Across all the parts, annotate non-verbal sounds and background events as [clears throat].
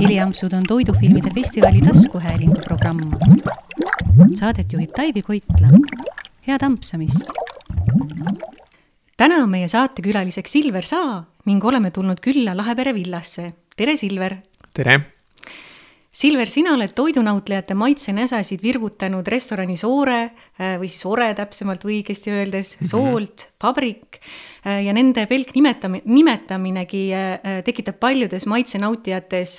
heliampsud on Toidufilmide festivali taskuhäälingu programm. Saadet juhib Taivi Koitla. head ampsamist! täna on meie saatekülaliseks Silver Saa ning oleme tulnud külla Lahepere villasse. tere, Silver! tere! Silver, sina oled toidunautlejate maitsenäsasid virgutanud restoranis Oore äh, või siis Ore täpsemalt või õigesti öeldes, mhm. Soolt, Vabrik äh, ja nende pelk nimetamine, nimetaminegi äh, tekitab paljudes maitsenaudijates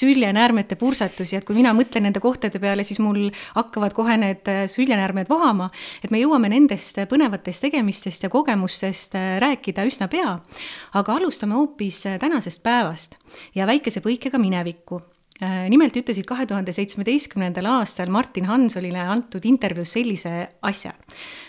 süljenäärmete pursatusi, et kui mina mõtlen nende kohtade peale, siis mul hakkavad kohe need süljenäärmed vohama, et me jõuame nendest põnevatest tegemistest ja kogemustest rääkida üsna pea. aga alustame hoopis tänasest päevast ja väikese põikega minevikku nimelt ütlesid kahe tuhande seitsmeteistkümnendal aastal Martin Hansolile antud intervjuus sellise asja.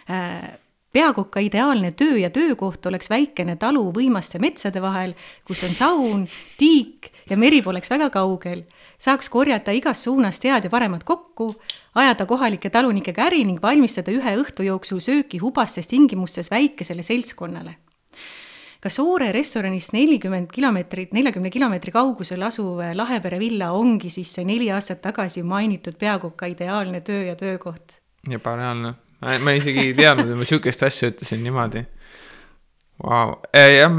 Äh, peakoka ideaalne töö ja töökoht oleks väikene talu võimaste metsade vahel, kus on saun, tiik ja meri poleks väga kaugel. saaks korjata igast suunast head ja paremat kokku, ajada kohalike talunikega äri ning valmistada ühe õhtu jooksul sööki hubastes tingimustes väikesele seltskonnale kas Soore restoranist nelikümmend kilomeetrit, neljakümne kilomeetri kaugusel asuv Lahepere villa ongi siis see neli aastat tagasi mainitud peakoka ideaalne töö ja töökoht? ebareaalne, ma isegi ei teadnud, et ma sihukest asja ütlesin niimoodi. Vau, jah,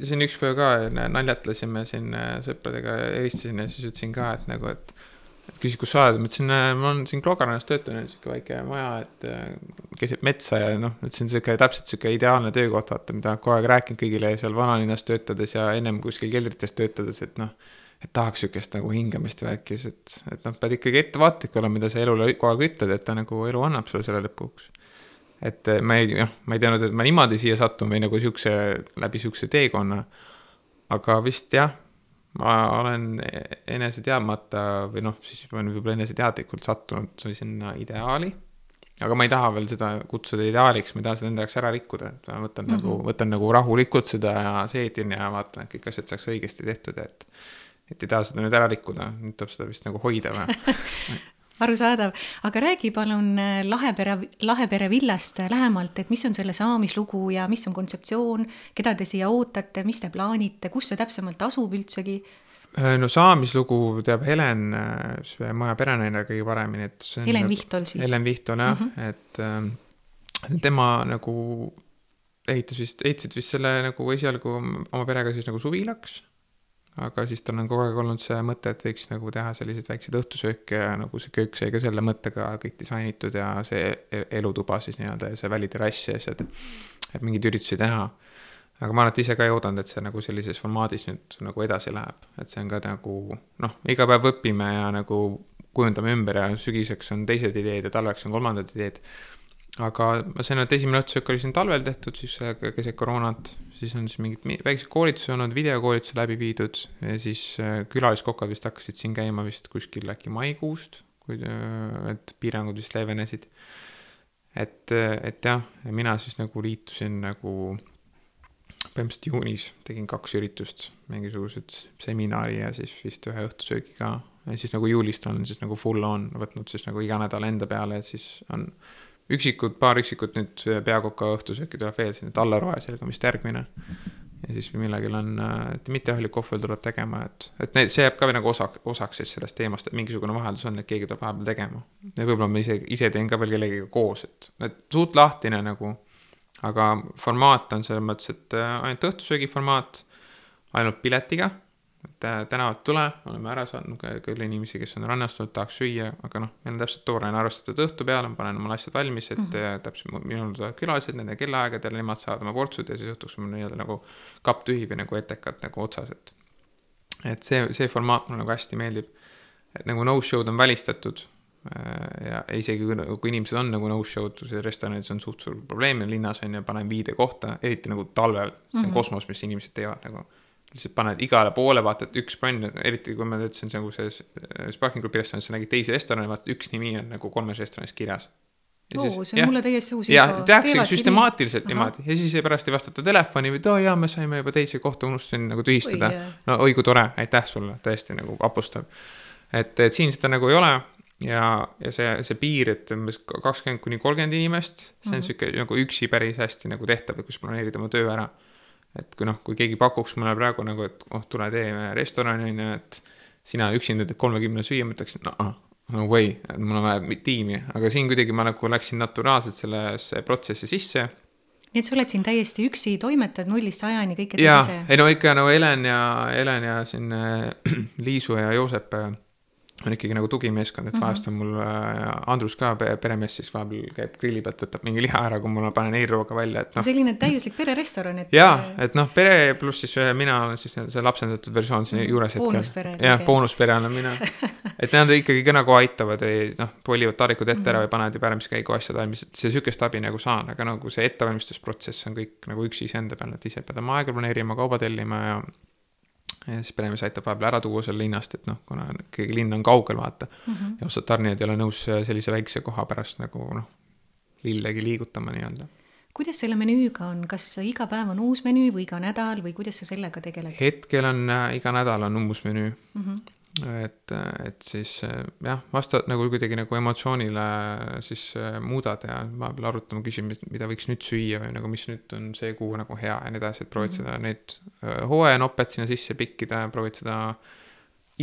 siin üks päev ka naljatlesime siin sõpradega, helistasin ja siis ütlesin ka, et nagu, et et küsis, kus sa oled, ma ütlesin, äh, ma olen siin Kloogarannas töötan, sihuke väike maja, et äh, keset metsa ja noh, ütlesin sihuke täpselt sihuke ideaalne töökoht, vaata, mida kogu aeg rääkinud kõigile seal vanalinnas töötades ja ennem kuskil keldrites töötades, et noh. et tahaks sihukest nagu hingamist ja värki, et, et noh, pead ikkagi ettevaatlik olema, mida sa elule kogu aeg ütled, et ta nagu elu annab sulle selle lõpuks. et äh, ma ei, noh, ma ei teadnud, et ma niimoodi siia satun või nagu sihukese, läbi sihukese teekonna. aga vist jah ma olen enese teadmata või noh, siis ma olen võib-olla eneseteadlikult sattunud sinna ideaali. aga ma ei taha veel seda kutsuda ideaaliks, ma ei taha seda enda jaoks ära rikkuda, et ma võtan mm -hmm. nagu, võtan nagu rahulikult seda ja seedin ja vaatan, et kõik asjad saaks õigesti tehtud, et. et ei taha seda nüüd ära rikkuda, nüüd tuleb seda vist nagu hoida või [laughs] arusaadav, aga räägi palun äh, Lahepere, Lahepere villast lähemalt, et mis on selle saamislugu ja mis on kontseptsioon, keda te siia ootate, mis te plaanite, kus see täpsemalt asub üldsegi? Äh, no saamislugu teab Helen, äh, see maja perenaine kõige paremini, et. Helen nagu, Vihtol siis. Helen Vihtol jah mm, -hmm. et tema nagu ehitas vist, ehitasid vist selle nagu esialgu oma perega siis nagu suvilaks aga siis tal on kogu aeg olnud see mõte, et võiks nagu teha selliseid väikseid õhtusööke ja nagu see köök sai ka selle mõttega kõik disainitud ja see e-, elutuba siis nii-öelda ja see väliterrass ja asjad, et mingeid üritusi teha. aga ma et ise ka ei oodanud, et see nagu sellises formaadis nüüd nagu edasi läheb, et see on ka nagu noh, iga päev õpime ja nagu kujundame ümber ja sügiseks on teised ideed ja talveks on kolmandad ideed aga sain aru, et esimene õhtusöök oli siin talvel tehtud, siis keset koroonat, siis on siis mingid väiksed koolitused olnud, videokoolitused läbi viidud ja siis äh, külaliskokad vist hakkasid siin käima vist kuskil äkki maikuust, kui need piirangud vist leevenesid. et, et jah, mina siis nagu liitusin nagu põhimõtteliselt juunis tegin kaks üritust, mingisugused seminari ja siis vist ühe õhtusöögi ka. ja siis nagu juulist olen siis nagu full on võtnud siis nagu iga nädal enda peale, et siis on üksikud, paar üksikut nüüd peakoka õhtusööki tuleb veel siin, et alla roe, sellega vist järgmine. ja siis millalgi on, et mitteahjulik kohvel tuleb tegema, et, et need, see jääb ka nagu osa, osaks siis sellest teemast, et mingisugune vaheldus on, et keegi tuleb vahepeal tegema. ja võib-olla ma ise, ise teen ka veel kellegagi koos, et, et suht lahtine nagu. aga formaat on selles mõttes, et ainult õhtusöögi formaat, ainult piletiga et äh, tänavalt tule, oleme ära saanud küll inimesi, kes on rannastunud, tahaks süüa, aga noh, meil on täpselt tooraine arvestatud õhtu peale, ma panen omale asjad valmis, et mm -hmm. täpselt minul tulevad külalised nende kellaaegadel, nemad saavad oma portsud ja siis õhtuks on mul nii-öelda nagu kapp tühi või nagu etekad nagu otsas, et. et see, see formaat mulle nagu hästi meeldib. et nagu no-show'd on välistatud äh, ja isegi kui, kui inimesed on nagu no-show'd, restoranides on suht suur probleem ja linnas on ju, panen viide kohta, eriti nagu talvel, see on mm -hmm. kosmos, mis inimesed teevad nagu lihtsalt paned igale poole, vaata, et üks bränd, eriti kui ma ütlesin nagu see Sparking Grupi restoranis, sa nägid teisi restorane, vaata üks nimi on nagu kolmes restoranis kirjas. oo, see on jah, mulle täiesti uus info. jah, tehakse süstemaatiliselt niimoodi ja siis pärast ei vastata telefoni või et oo jaa, me saime juba teise kohta, unustasin nagu tühistada. no oi kui tore, aitäh sulle, tõesti nagu vapustav. et, et siin seda nagu ei ole ja, ja see, see piir, et umbes kakskümmend kuni kolmkümmend inimest, see on mm -hmm. sihuke nagu üksi päris hästi nagu tehtav, kus planeerid oma töö ära et kui noh, kui keegi pakuks mulle praegu nagu, et oh, tule tee restorani on ju, et sina üksinda teed kolmekümne süüa, ma ütleksin, no no way, et mul on vaja tiimi, aga siin kuidagi ma nagu läksin naturaalselt sellesse protsessi sisse. nii et sa oled siin täiesti üksi, toimetad nullist sajani kõike teed ise? ei no ikka nagu Helen ja, Helen ja siin äh, [clears throat] Liisu ja Joosep äh, on ikkagi nagu tugimeeskond, et mm -hmm. vahest on mul äh, Andrus ka peremees, siis vahepeal käib grilli pealt, võtab mingi liha ära, kui ma panen eilrooga välja, et noh. selline täiuslik pererestoran, et. jaa, et noh, pere pluss siis mina olen siis see lapsendatud versioon siin mm -hmm. juures hetkel. jah, boonuspere olen mina. et nad ikkagi ka nagu aitavad, ei noh, polivad talikud ette mm -hmm. ära mhm. või panevad juba äärmiskäigu asjad valmis, et see sihukest abi nagu saan, aga nagu see ettevalmistusprotsess on kõik nagu üksi iseenda peal, et ise pead oma aega planeerima, kauba tellima ja ja siis peremees aitab vahepeal ära tuua seal linnast, et noh, kuna ikkagi linn on kaugel, vaata mm. -hmm. ja osad tarnijad ei ole nõus sellise väikse koha pärast nagu noh, lillegi liigutama nii-öelda. kuidas selle menüüga on, kas iga päev on uus menüü või iga nädal või kuidas sa sellega tegeled? hetkel on äh, iga nädal on uus menüü mm. -hmm et, et siis jah, vasta nagu kuidagi nagu emotsioonile siis äh, muudad ja vahepeal arutame, küsime, mida võiks nüüd süüa või nagu, mis nüüd on see kuu nagu hea ja nii edasi, et proovid -hmm. seda, neid äh, hooajanopet sinna sisse pikkida ja proovid seda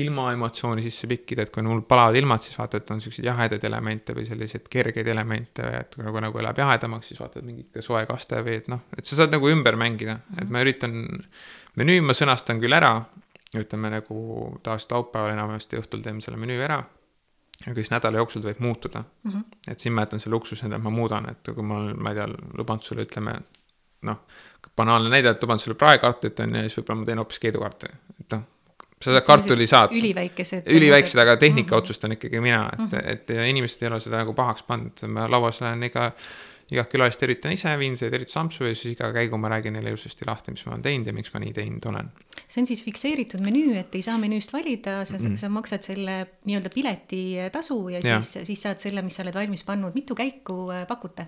ilma emotsiooni sisse pikkida, et kui mul palavad ilmad, siis vaata, et on siukseid jahedaid elemente või selliseid kergeid elemente, et nagu, nagu elab jahedamaks, siis vaatad mingit soe kaste või et noh, et sa saad nagu ümber mängida et ma üritan menüü ma sõnastan küll ära, ütleme nagu tavaliselt laupäeval enamasti õhtul teeme selle menüü ära. aga siis nädala jooksul võib muutuda mm. -hmm. et siin ma jätan selle luksuse, et ma muudan, et kui ma olen, ma ei tea, lubanud sulle, ütleme noh, banaalne näide, et luban sulle praekartulit on ju, ja siis võib-olla ma teen hoopis keedukartu, et noh sa saad kartuli saad. üliväikesed. üliväiksed, aga tehnika mm -hmm. otsustan ikkagi mina, et mm, -hmm. et inimesed ei ole seda nagu pahaks pannud, ma lauas olen iga igat külalist tervitan ise, viin see tervitus ampsu ja siis iga käigu ma räägin neile ilusasti lahti, mis ma olen teinud ja miks ma nii teinud olen. see on siis fikseeritud menüü, et ei saa menüüst valida, sa mm., sa maksad selle nii-öelda piletitasu ja siis, siis saad selle, mis sa oled valmis pannud, mitu käiku äh, pakute?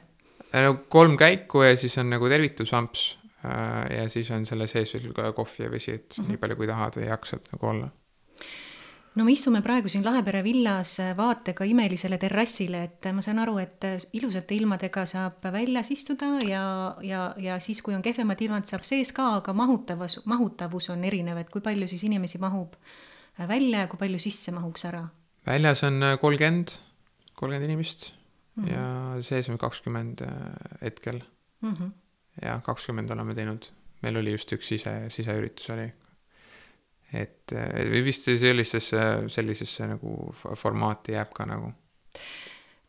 Äh, no kolm käiku ja siis on nagu tervitusamps äh, ja siis on selle sees veel ka kohvi ja vesi, et mm -hmm. nii palju kui tahad või jaksad nagu olla no me istume praegu siin Lahepere villas vaatega imelisele terrassile, et ma saan aru, et ilusate ilmadega saab väljas istuda ja, ja, ja siis, kui on kehvemad ilmad, saab sees ka, aga mahutavus, mahutavus on erinev, et kui palju siis inimesi mahub välja ja kui palju sisse mahuks ära? väljas on kolmkümmend, kolmkümmend inimest mm -hmm. ja sees on kakskümmend äh, hetkel mm. -hmm. ja kakskümmend oleme teinud, meil oli just üks sise, siseüritus oli et vist sellisesse, sellisesse nagu formaati jääb ka nagu.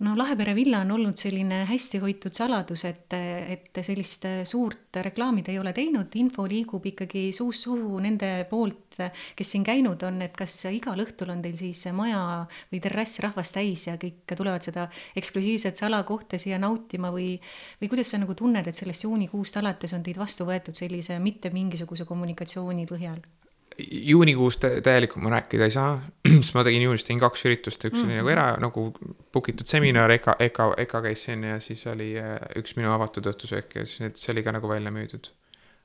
No Lahepere villa on olnud selline hästi hoitud saladus, et, et sellist suurt reklaami te ei ole teinud, info liigub ikkagi suust suhu nende poolt, kes siin käinud on, et kas igal õhtul on teil siis maja või terrass rahvast täis ja kõik tulevad seda eksklusiivset salakohta siia nautima või, või kuidas sa nagu tunned, et sellest juunikuust alates on teid vastu võetud sellise mitte mingisuguse kommunikatsiooni põhjal? Juunikuus täielikult ma rääkida ei saa, [clears throat] sest ma tegin juunis tegin kaks üritust, üks mm -hmm. oli nagu era, nagu book itud seminar, Eka, Eka, Eka käis siin ja siis oli äh, üks minu avatud õhtusöök ja siis see oli ka nagu välja müüdud.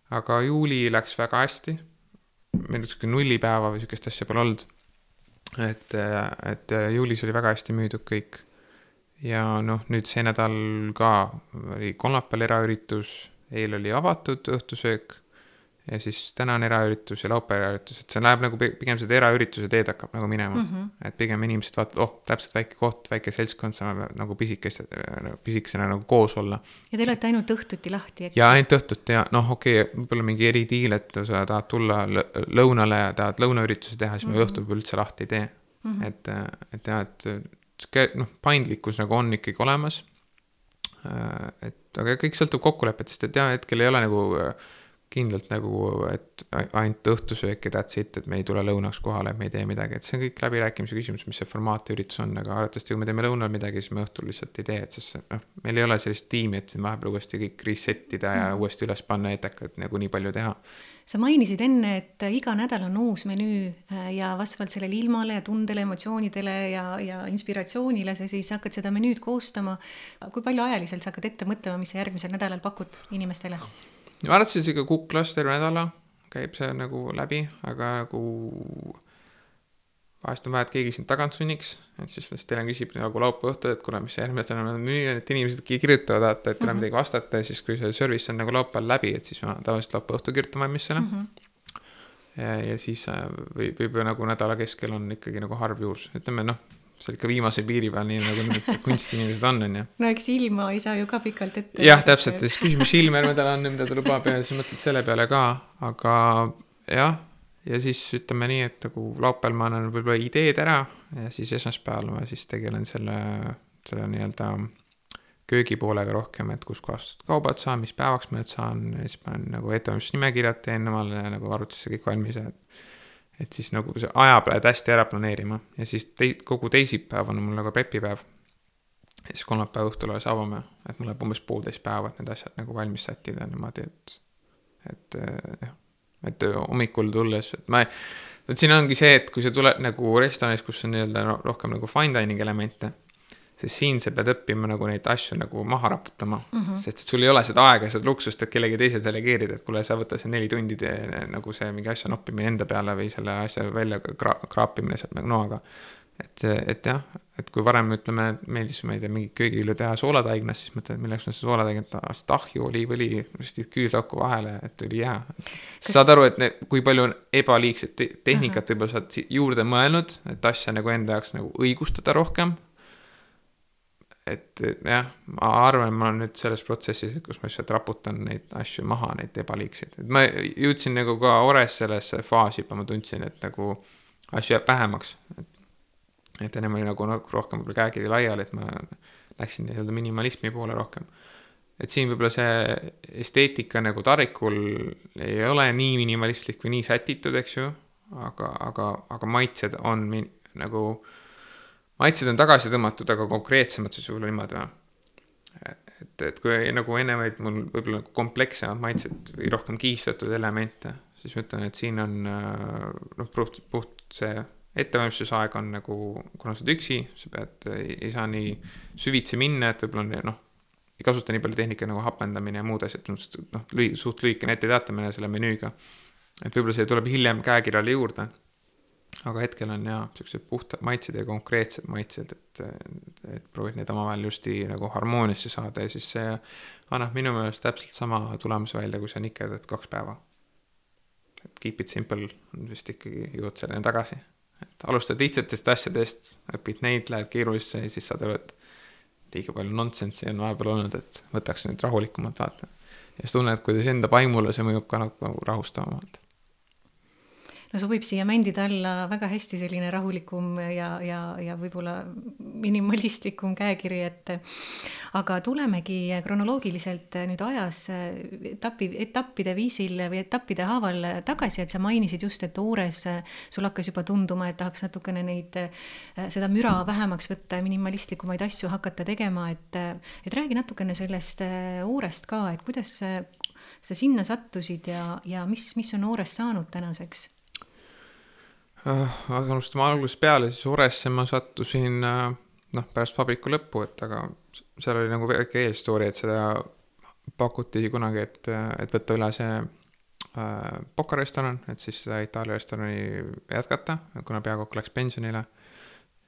aga juuli läks väga hästi. meil sihuke nullipäeva või sihukest asja pole olnud. et, äh, et äh, juulis oli väga hästi müüdud kõik. ja noh, nüüd see nädal ka oli kolmapäeval eraüritus, eile oli avatud õhtusöök ja siis täna on eraüritus ja laupäev eraüritus, et see läheb nagu pigem seda eraürituse teed hakkab nagu minema mm. -hmm. et pigem inimesed vaatavad, oh, täpselt väike koht, väike seltskond, saame nagu pisikeste, pisikesena nagu koos olla. ja te olete ainult õhtuti lahti, eks? ja ainult õhtuti ja noh, okei okay,, võib-olla mingi eridiil, et sa tahad tulla lõunale ja tahad lõunaürituse teha, siis mm -hmm. me mhm. õhtul üldse lahti ei tee mm. -hmm. et, et jah, et sihuke noh, paindlikkus nagu on ikkagi olemas. et aga kõik sõltub kokkulepetest, et jah, hetkel ei ole nagu äh, kindlalt nagu, et ainult õhtusöök ja that's it, et me ei tule lõunaks kohale, et me ei tee midagi, et see on kõik läbirääkimise küsimus, mis see formaat ja üritus on, aga arvatavasti kui me teeme lõunal midagi, siis me õhtul lihtsalt ei tee, et sest noh, meil ei ole sellist tiimi, et siin vahepeal uuesti kõik reset ida ja mm. uuesti üles panna etekad nagu nii palju teha. sa mainisid enne, et iga nädal on uus menüü äh, ja vastavalt sellele ilmale ja tundele, emotsioonidele ja, ja inspiratsioonile sa siis hakkad seda menüüd koostama. kui palju ajaliselt sa hakkad ette mõtlema, mis sa järgmisel nädalal pakud inimestele? On sihuke kuklas terve nädala, käib see nagu läbi, aga nagu vahest on vaja, et keegi sind tagant sunniks, et siis lihtsalt Helen küsib nagu laupäeva õhtul, et kuule, mis see järgmine nädal on müü, et inimesed kirjutavad, vaata, et ei ole mm -hmm. midagi vastata ja siis, kui see service on nagu laupäeval läbi, et siis ma tavaliselt laupäeva õhtul kirjutan valmis selle mm. -hmm. ja, ja siis äh, või, võib ju nagu nädala keskel on ikkagi nagu harv juhus, ütleme noh, seal ikka viimase piiri peal, nii nagu need kunstinimesed on, on ju. no eks ilma ei saa ju ka pikalt ette. jah, täpselt, ja siis küsime, mis ilm järgmine nädal on ja mida ta lubab ja siis mõtled selle peale ka, aga jah, ja siis ütleme nii, et nagu laupäeval ma annan võib-olla ideed ära ja siis esmaspäeval ma siis tegelen selle, selle nii-öelda köögipoolega rohkem, et kuskohast kaubad saan, mis päevaks ma need saan, siis panen nagu ettevalmistusnimekirjad teen omale nagu arvutisse kõik valmis ja et et siis nagu see aja pead hästi ära planeerima ja siis tei-, kogu teisipäev on mul nagu prepipäev. ja siis kolmapäeva õhtul alles avame, et mul läheb umbes poolteist päeva, et need asjad nagu valmis sättida niimoodi, et, et jah, et hommikul tulles, et ma, vot siin ongi see, et kui sa tuled nagu restoranis, kus on nii-öelda rohkem nagu fine dining elemente siis siin sa pead õppima nagu neid asju nagu maha raputama mm, -hmm. sest et sul ei ole seda aega, seda luksust, et kellegi teise delegeerida, et kuule, sa võta see neli tundi tee nagu see mingi asja noppimine enda peale või selle asja välja kra kraapimine sealt nagu noaga. et et jah, et kui varem ütleme, meeldis, ma ei tea, mingi köögivilju teha soolataignas, siis mõtled, milleks ma seda soolataignet tahan, ahju, oliivõli, ristid küüslauku vahele, et tuli hea. Kas... saad aru, et ne, kui palju on ebaliigset te tehnikat võib-olla sa oled juurde mõelnud, et asja nagu enda jaoks nagu õigustada rohkem et jah, ma arvan, ma olen nüüd selles protsessis, kus ma lihtsalt raputan neid asju maha, neid ebaliigseid, et ma jõudsin nagu ka Ores sellesse faasi juba, ma tundsin, et nagu asju jääb vähemaks. et ennem oli nagu rohkem võib-olla käekiri laiali, et ma läksin nii-öelda minimalismi poole rohkem. et siin võib-olla see esteetika nagu tarikul ei ole nii minimalistlik või nii sätitud, eks ju, aga, aga, aga maitsed on min, nagu äh, maitsed on tagasi tõmmatud, aga konkreetsemad siis võib-olla niimoodi või? et, et kui nagu enne olid mul võib-olla nagu komplekssemad maitsed või rohkem kihistatud elemente, siis ma ütlen, et siin on noh, puht, puht see ettevalmistusaeg on nagu, kuna sa oled üksi, sa pead, ei saa nii süvitsi minna, et võib-olla noh, ei kasuta nii palju tehnikaid nagu hapendamine ja muud asjad, noh, lühi-, suht lühikene etteteatamine selle menüüga. et võib-olla see tuleb hiljem käekirjale juurde aga hetkel on jaa, siuksed puhtad maitsed ja konkreetsed maitsed, et, et proovid neid omavahel justi nagu harmooniasse saada ja siis see annab minu meelest täpselt sama tulemuse välja, kui sa nikerdad kaks päeva. et keep it simple on vist ikkagi, jõuad selleni tagasi. et alustad lihtsatest asjadest, õpid neid, lähed keerulisse ja siis saad aru, et liiga palju nonsense'i on vahepeal olnud, et võtaks nüüd rahulikumalt vaata. ja siis tunned, kuidas enda vaimule see mõjub ka nagu rahustavamalt no sobib siia mändide alla väga hästi selline rahulikum ja, ja, ja võib-olla minimalistlikum käekiri, et aga tulemegi kronoloogiliselt nüüd ajas etapi, etappide viisil või etappide haaval tagasi, et sa mainisid just, et Oores sul hakkas juba tunduma, et tahaks natukene neid, seda müra vähemaks võtta minimalistlikumaid asju hakata tegema, et, et räägi natukene sellest Oorest ka, et kuidas sa sinna sattusid ja, ja mis, mis on Oorest saanud tänaseks alustame algusest peale, siis Uresse ma sattusin äh, noh, pärast vabriku lõppu, et aga seal oli nagu väike eelstory, et seda pakuti kunagi, et, et võtta üle see äh, Poca restoran, et siis seda Itaalia restorani jätkata, kuna peakokk läks pensionile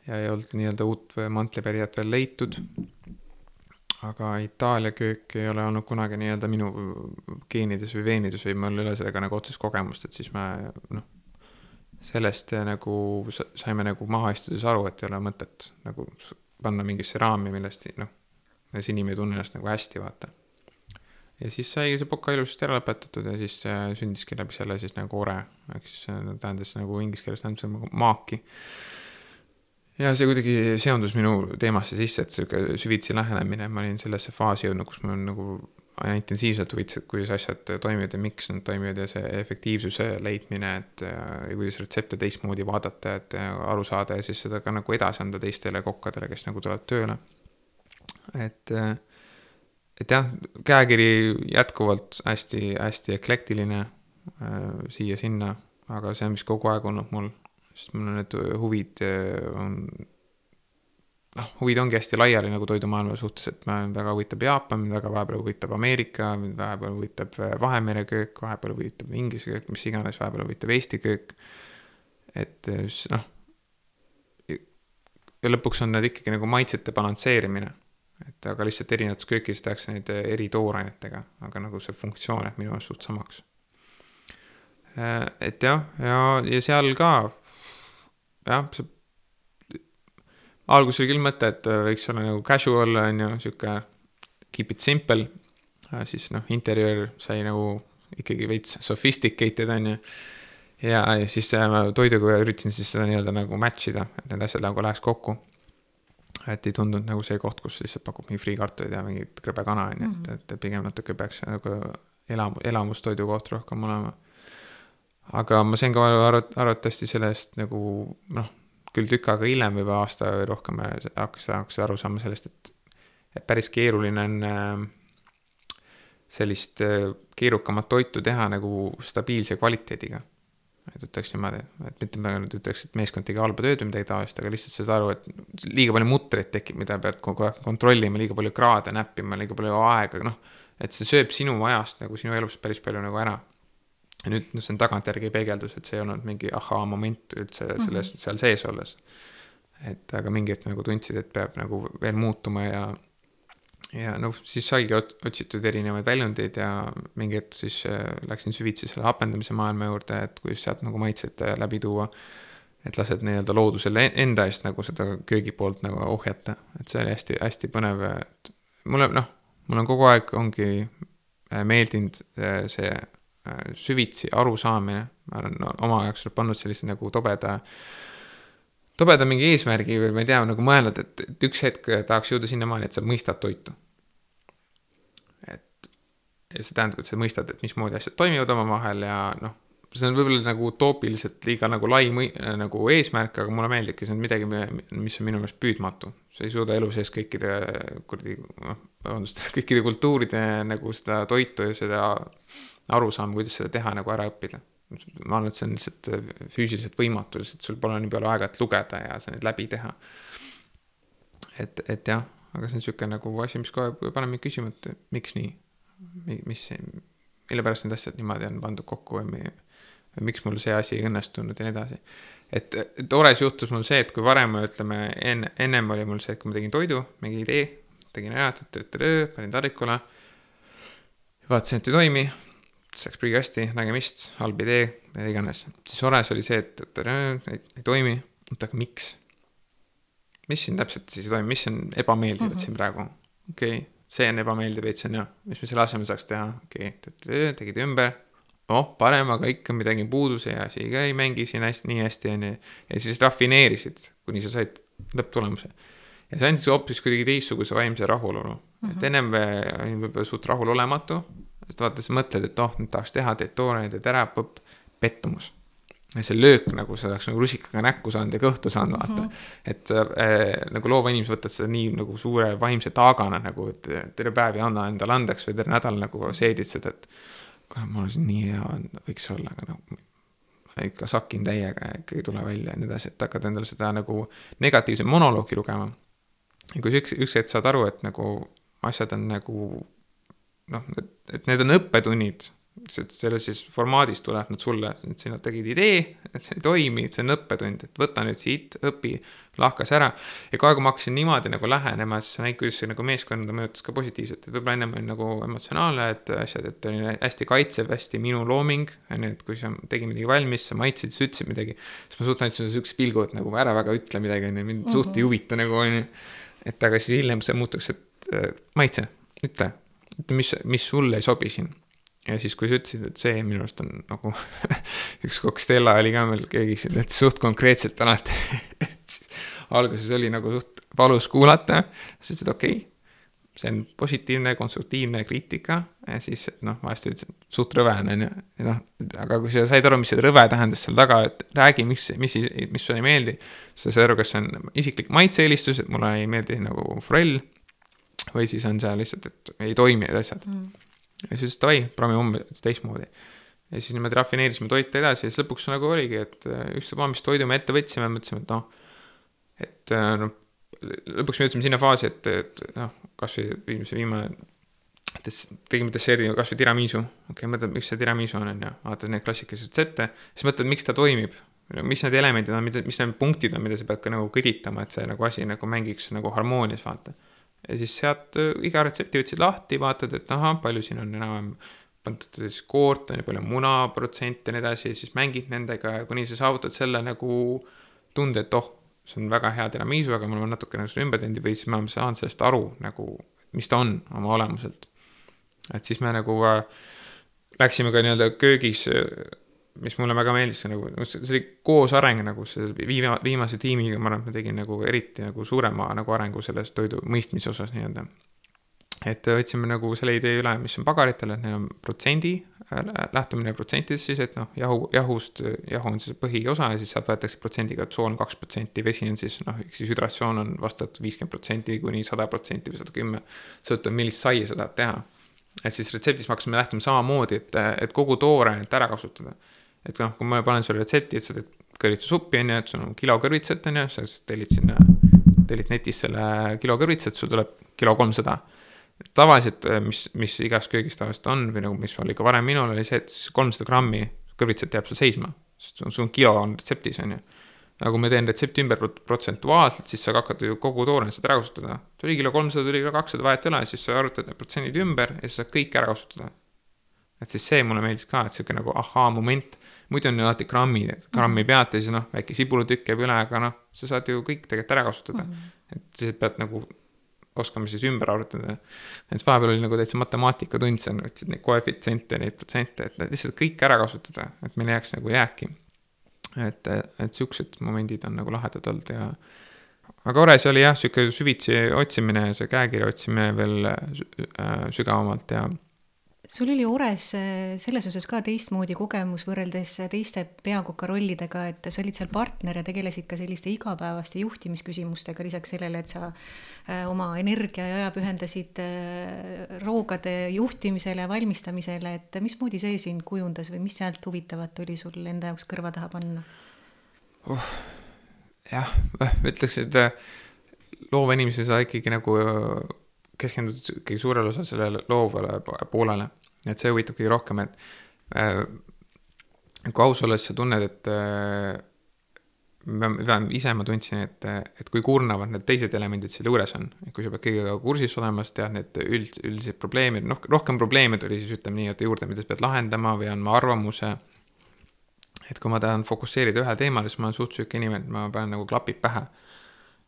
ja ei olnud nii-öelda uut mantlipärijat veel leitud. aga Itaalia köök ei ole olnud kunagi nii-öelda minu geenides või veenides või mul ei ole sellega nagu otsest kogemust, et siis ma noh sellest nagu saime nagu maha istudes aru, et ei ole mõtet nagu panna mingisse raami, millest noh, milles inimene ei tunne ennast nagu hästi, vaata. ja siis sai see Poka ilusasti ära lõpetatud ja siis sündiski läbi selle siis nagu ore, ehk siis see tähendas nagu inglise keeles tähendab see nagu maaki. ja see kuidagi seondus minu teemasse sisse, et sihuke süvitsi lähenemine, ma olin sellesse faasi jõudnud, kus mul nagu intensiivselt huvitasid, kuidas asjad toimivad ja miks nad toimivad ja see efektiivsuse leidmine, et ja kuidas retsepte teistmoodi vaadata, et aru saada ja siis seda ka nagu edasi anda teistele kokkadele, kes nagu tulevad tööle. et, et jah, käekiri jätkuvalt hästi-hästi eklektiline äh, siia-sinna, aga see vist kogu aeg olnud mul, sest mul on need huvid on noh, huvid ongi hästi laiali nagu toidumaailma suhtes, et mind väga huvitab Jaapan, mind väga vahepeal huvitab Ameerika, mind vahepeal huvitab äh, Vahemere köök, vahepeal huvitab Inglise köök, mis iganes, vahepeal huvitab Eesti köök. et äh, noh. ja lõpuks on need ikkagi nagu maitsete balansseerimine. et aga lihtsalt erinevates köökides tehakse neid äh, eri toorainetega, aga nagu see funktsioon jääb minu meelest suht samaks. et jah, ja, ja seal ka jah, see alguses oli küll mõte, et võiks olla nagu casual on ju, sihuke keep it simple. siis noh, interjöör sai nagu ikkagi veits sophisticated on ju. ja, ja siis ma toiduga üritasin siis seda nii-öelda nagu match ida, et need asjad nagu läheks kokku. et ei tundunud nagu see koht, kus lihtsalt pakub mingi friikartuleid ja mingit krõbe kana on ju, et, mhm. et pigem natuke peaks nagu elam-, elamustoidukoht rohkem olema. aga ma sain ka arvat-, arvatavasti sellest nagu noh, küll tükk aega hiljem, juba aasta või rohkem hakkasin, hakkasin aru saama sellest, et, et päris keeruline on äh, sellist äh, keerukamat toitu teha nagu stabiilse kvaliteediga. et ütleks niimoodi, et mitte ma nüüd ütleks, et meeskond tegi halba tööd või midagi taolist, aga lihtsalt saad aru, et liiga palju mutreid tekib, mida pead kogu aeg kontrollima, liiga palju kraade näppima, liiga palju aega, noh. et see sööb sinu ajast nagu sinu elust päris palju nagu ära. Ja nüüd see on tagantjärgi peegeldus, et see ei olnud mingi ahaa-moment üldse mhm. selles mm -hmm. seal sees olles. et aga mingi hetk nagu tundsid, et peab nagu veel muutuma ja ja noh, siis saigi otsitud erinevaid väljundeid ja mingi hetk siis äh, läksin süvitsi selle hapendamise maailma juurde, et kuidas sealt nagu maitset äh, läbi tuua. et lased nii-öelda loodusele enda eest nagu seda köögi poolt nagu ohjata, et see oli hästi-hästi põnev, et mulle noh, mul on kogu aeg ongi äh, meeldinud see süvitsi arusaamine, ma olen no, oma jaoks pannud sellise nagu tobeda tobeda mingi eesmärgi või ma ei tea, nagu mõelnud, et, et üks hetk tahaks jõuda sinnamaani, et sa mõistad toitu ja see tähendab, et sa mõistad, et mismoodi asjad toimivad omavahel ja noh, see on võib-olla nagu utoopiliselt liiga nagu lai mõi-, nagu eesmärk, aga mulle meeldibki, see on midagi, mis on minu meelest püüdmatu. sa ei suuda elu sees kõikide kuradi, noh, vabandust, [laughs] kõikide kultuuride nagu seda toitu ja seda arusaama, kuidas seda teha, nagu ära õppida. ma arvan, et see on lihtsalt füüsiliselt võimatu, lihtsalt sul pole nii palju aega, et lugeda ja see neid läbi teha. et, et jah, aga see on sihuke nagu asi, mis kohe paneb mind küsima, et miks nii mis, mille pärast need asjad niimoodi on pandud kokku või, miks mul see asi ei õnnestunud ja nii edasi. et toores juhtus mul see, et kui varem ütleme enne, ennem oli mul see, et kui ma tegin toidu, mingi idee, tegin ära, panin taldrikule. vaatasin, et ei toimi, siis läks prügikasti, nägemist, halb idee, mida iganes. siis ores oli see, et, et ei, ei toimi, oota, aga miks? mis siin täpselt siis ei toimi, mis on ebameeldivat mm -hmm. siin praegu? okei okay see on ebameeldiv veits on ju, mis me selle asemel saaks teha, okei okay,, tegid ümber. oh, parem, aga ikka midagi puudu, see asi ka ei mängi siin hästi, nii hästi on ju. ja siis rafineerisid, kuni sa said lõpptulemuse. ja see andis hoopis kuidagi teistsuguse vaimse rahulolu mm, -hmm. et ennem olin võib-olla suht rahulolematu. Sest vaata, sa mõtled, et oh, nüüd tahaks teha, teed toore, teed ära, põpp, pettumus see löök nagu sa oleks nagu rusikaga näkku saanud ja kõhtu saanud, vaata mm. -hmm. et äh, nagu loova inimesed võtavad seda nii nagu suure vaimse taagana nagu, et terve päev ei anna endale andeks või terve nädal nagu seedid seda, et. kuule, mul on siin nii hea, võiks olla, aga noh ikka sakin täiega ja ikka ei tule välja ja nii edasi, et hakkad endale seda nagu negatiivse monoloogi lugema. ja kui sa üks, üks hetk saad aru, et nagu asjad on nagu noh, et, et need on õppetunnid. Selles siis formaadis tuleb nad sulle, et sina tegid idee, et see ei toimi, see on õppetund, et võta nüüd siit, õpi, lahkas ära. ja kohe, kui ma hakkasin niimoodi nagu lähenema, siis näid, kuidas see nagu meeskonda mõjutas ka positiivselt, et võib-olla ennem oli nagu emotsionaalne, et asjad, et oli hästi kaitsev, hästi minu looming, on ju, et kui sa tegid midagi valmis, sa maitsesid, sa ütlesid midagi, siis ma suht andsin siukse pilgu, et nagu ära väga ütle midagi, on ju, mind suht ei huvita nagu, on ju. et aga siis hiljem see muutuks, et maitse, ütle, ütle, mis, mis sulle ei sobi siin. ja siis, kui sa ütlesid, et see minu arust on nagu [laughs] üks kokk Stella oli ka meil, keegi siin ütles suht konkreetselt alati [laughs] et siis alguses oli nagu suht valus kuulata, siis ütlesid okei okay,, see on positiivne, konstruktiivne kriitika. Ja siis noh, vahest ütlesid suht rõve on, on ju, noh, aga kui sa said aru, mis see rõve tähendas seal taga, et räägi, mis, mis, mis sulle ei meeldi, sa said aru, kas see on isiklik maitse-eelistus, et mulle ei meeldi nagu forell või siis on see lihtsalt, et ei toimi need asjad. Mm. Ja siis davai, proovime homme teistmoodi. ja siis niimoodi rafineerisime toite edasi ja siis lõpuks nagu oligi, et äh, ükstapuha, mis toidu me ette võtsime, mõtlesime, et noh, et noh, lõpuks me jõudsime sinna faasi, et, et noh, kasvõi viimase viimane des-, tegime desserdi kasvõi tiramisu, okei okay,, mõtled, miks see tiramisu on, on ju, vaatad neid klassikalisi retsepte, siis mõtled, miks ta toimib. mis need elemendid on, mida, mis need punktid on, mida sa pead ka nagu kõditama, et see nagu asi nagu mängiks nagu harmoonias, vaata ja siis sealt äh, iga retsepti võtsid lahti, vaatad, et ahah, palju siin on enam-vähem pandud siis koort, on ju, palju muna protsente ja nii edasi ja siis mängid nendega ja kuni sa saavutad selle nagu tunde, et oh, see on väga hea tiramisu, aga me oleme natukene nagu ümber teinud või siis oleme saanud sellest aru nagu, mis ta on oma olemuselt. et siis me nagu äh, läksime ka nii-öelda köögis äh, mis mulle väga meeldis, see nagu, see oli koosareng nagu see viima-, viimase tiimiga, ma arvan, et ma tegin nagu eriti nagu suurema nagu arengu selles toidu mõistmise osas nii-öelda. et võtsime nagu selle idee üle, mis on pagaritel, et neil on protsendi, lähtumine protsentidest siis, et noh, jahu, jahust, jahu on siis põhiosa ja siis sealt võetakse protsendiga, et sool on kaks protsenti, vesi on siis noh, ehk siis hüdratsioon on vastavalt viiskümmend protsenti kuni sada protsenti või sada kümme, sõltub, millist saia sa tahad teha. et siis retseptis me hakkasime lähtuma samamoodi, et, et kogu toorainet ära kasutada et noh, kui ma panen sulle retsepti, et sa teed kõrvitsasuppi, on ju, et sul on kilo kõrvitsat, on ju, sa siis tellid sinna, tellid netis selle kilo kõrvitsat, sul tuleb kilo kolmsada. tavaliselt, eh, mis, mis igas köögis tavaliselt on või nagu, mis oli ka varem minul, oli see, et kolmsada grammi kõrvitsat jääb sul seisma. sest sul on kilo on retseptis, on ju. aga kui ma teen retsepti ümber protsentuaalselt, siis sa hakkad ju kogu tooret seda ära kasutada. tuli kilo kolmsada, tuli kilo kakssada, vahet ei ole, siis sa arvutad need protsendid ümber ja siis saad kõik ära kasutada. Et siis see mulle meeldis ka, et sihuke nagu ahaa-moment muidu on ju alati grammi, grammi pealt ja siis noh, väike sibulutükk jääb üle, aga noh, sa saad ju kõik tegelikult ära kasutada mm. -hmm. et siis pead nagu oskama siis ümber arvutada. et vahepeal oli nagu täitsa matemaatikatund, seal võtsid neid koefitsiente, neid protsente, et lihtsalt kõik ära kasutada, et meil ei jääks nagu jääki. et, et siuksed momendid on nagu lahedad olnud ja aga Ores oli jah, sihuke süvitsi otsimine, see käekirja otsimine veel äh, sügavamalt ja sul oli Ores äh, selles osas ka teistmoodi kogemus võrreldes äh, teiste peakoka rollidega, et sa olid seal partner ja tegelesid ka selliste igapäevaste juhtimisküsimustega, lisaks sellele, et sa äh, oma energia ja aja pühendasid roogade juhtimisele, valmistamisele, et mismoodi see sind kujundas või mis sealt huvitavat oli sul enda jaoks kõrva taha panna uh,? jah, ütleks, et loova inimesena sa ikkagi nagu keskendud ikkagi suurel osal sellele loovale poolele et see huvitab kõige rohkem, et äh, kui aus olla, siis sa tunned, et äh, vähemalt ise ma tundsin, et, et kui kurnavad need teised elemendid seal juures on, et kui sa pead kõigega kursis olema, siis tead need üld, üldised probleemid, noh, rohkem probleeme tuli siis ütleme nii, et juurde, mida sa pead lahendama või andma arvamuse. et kui ma tahan fokusseerida ühele teemale, siis ma olen suht sihuke inimene, et ma panen nagu klapid pähe.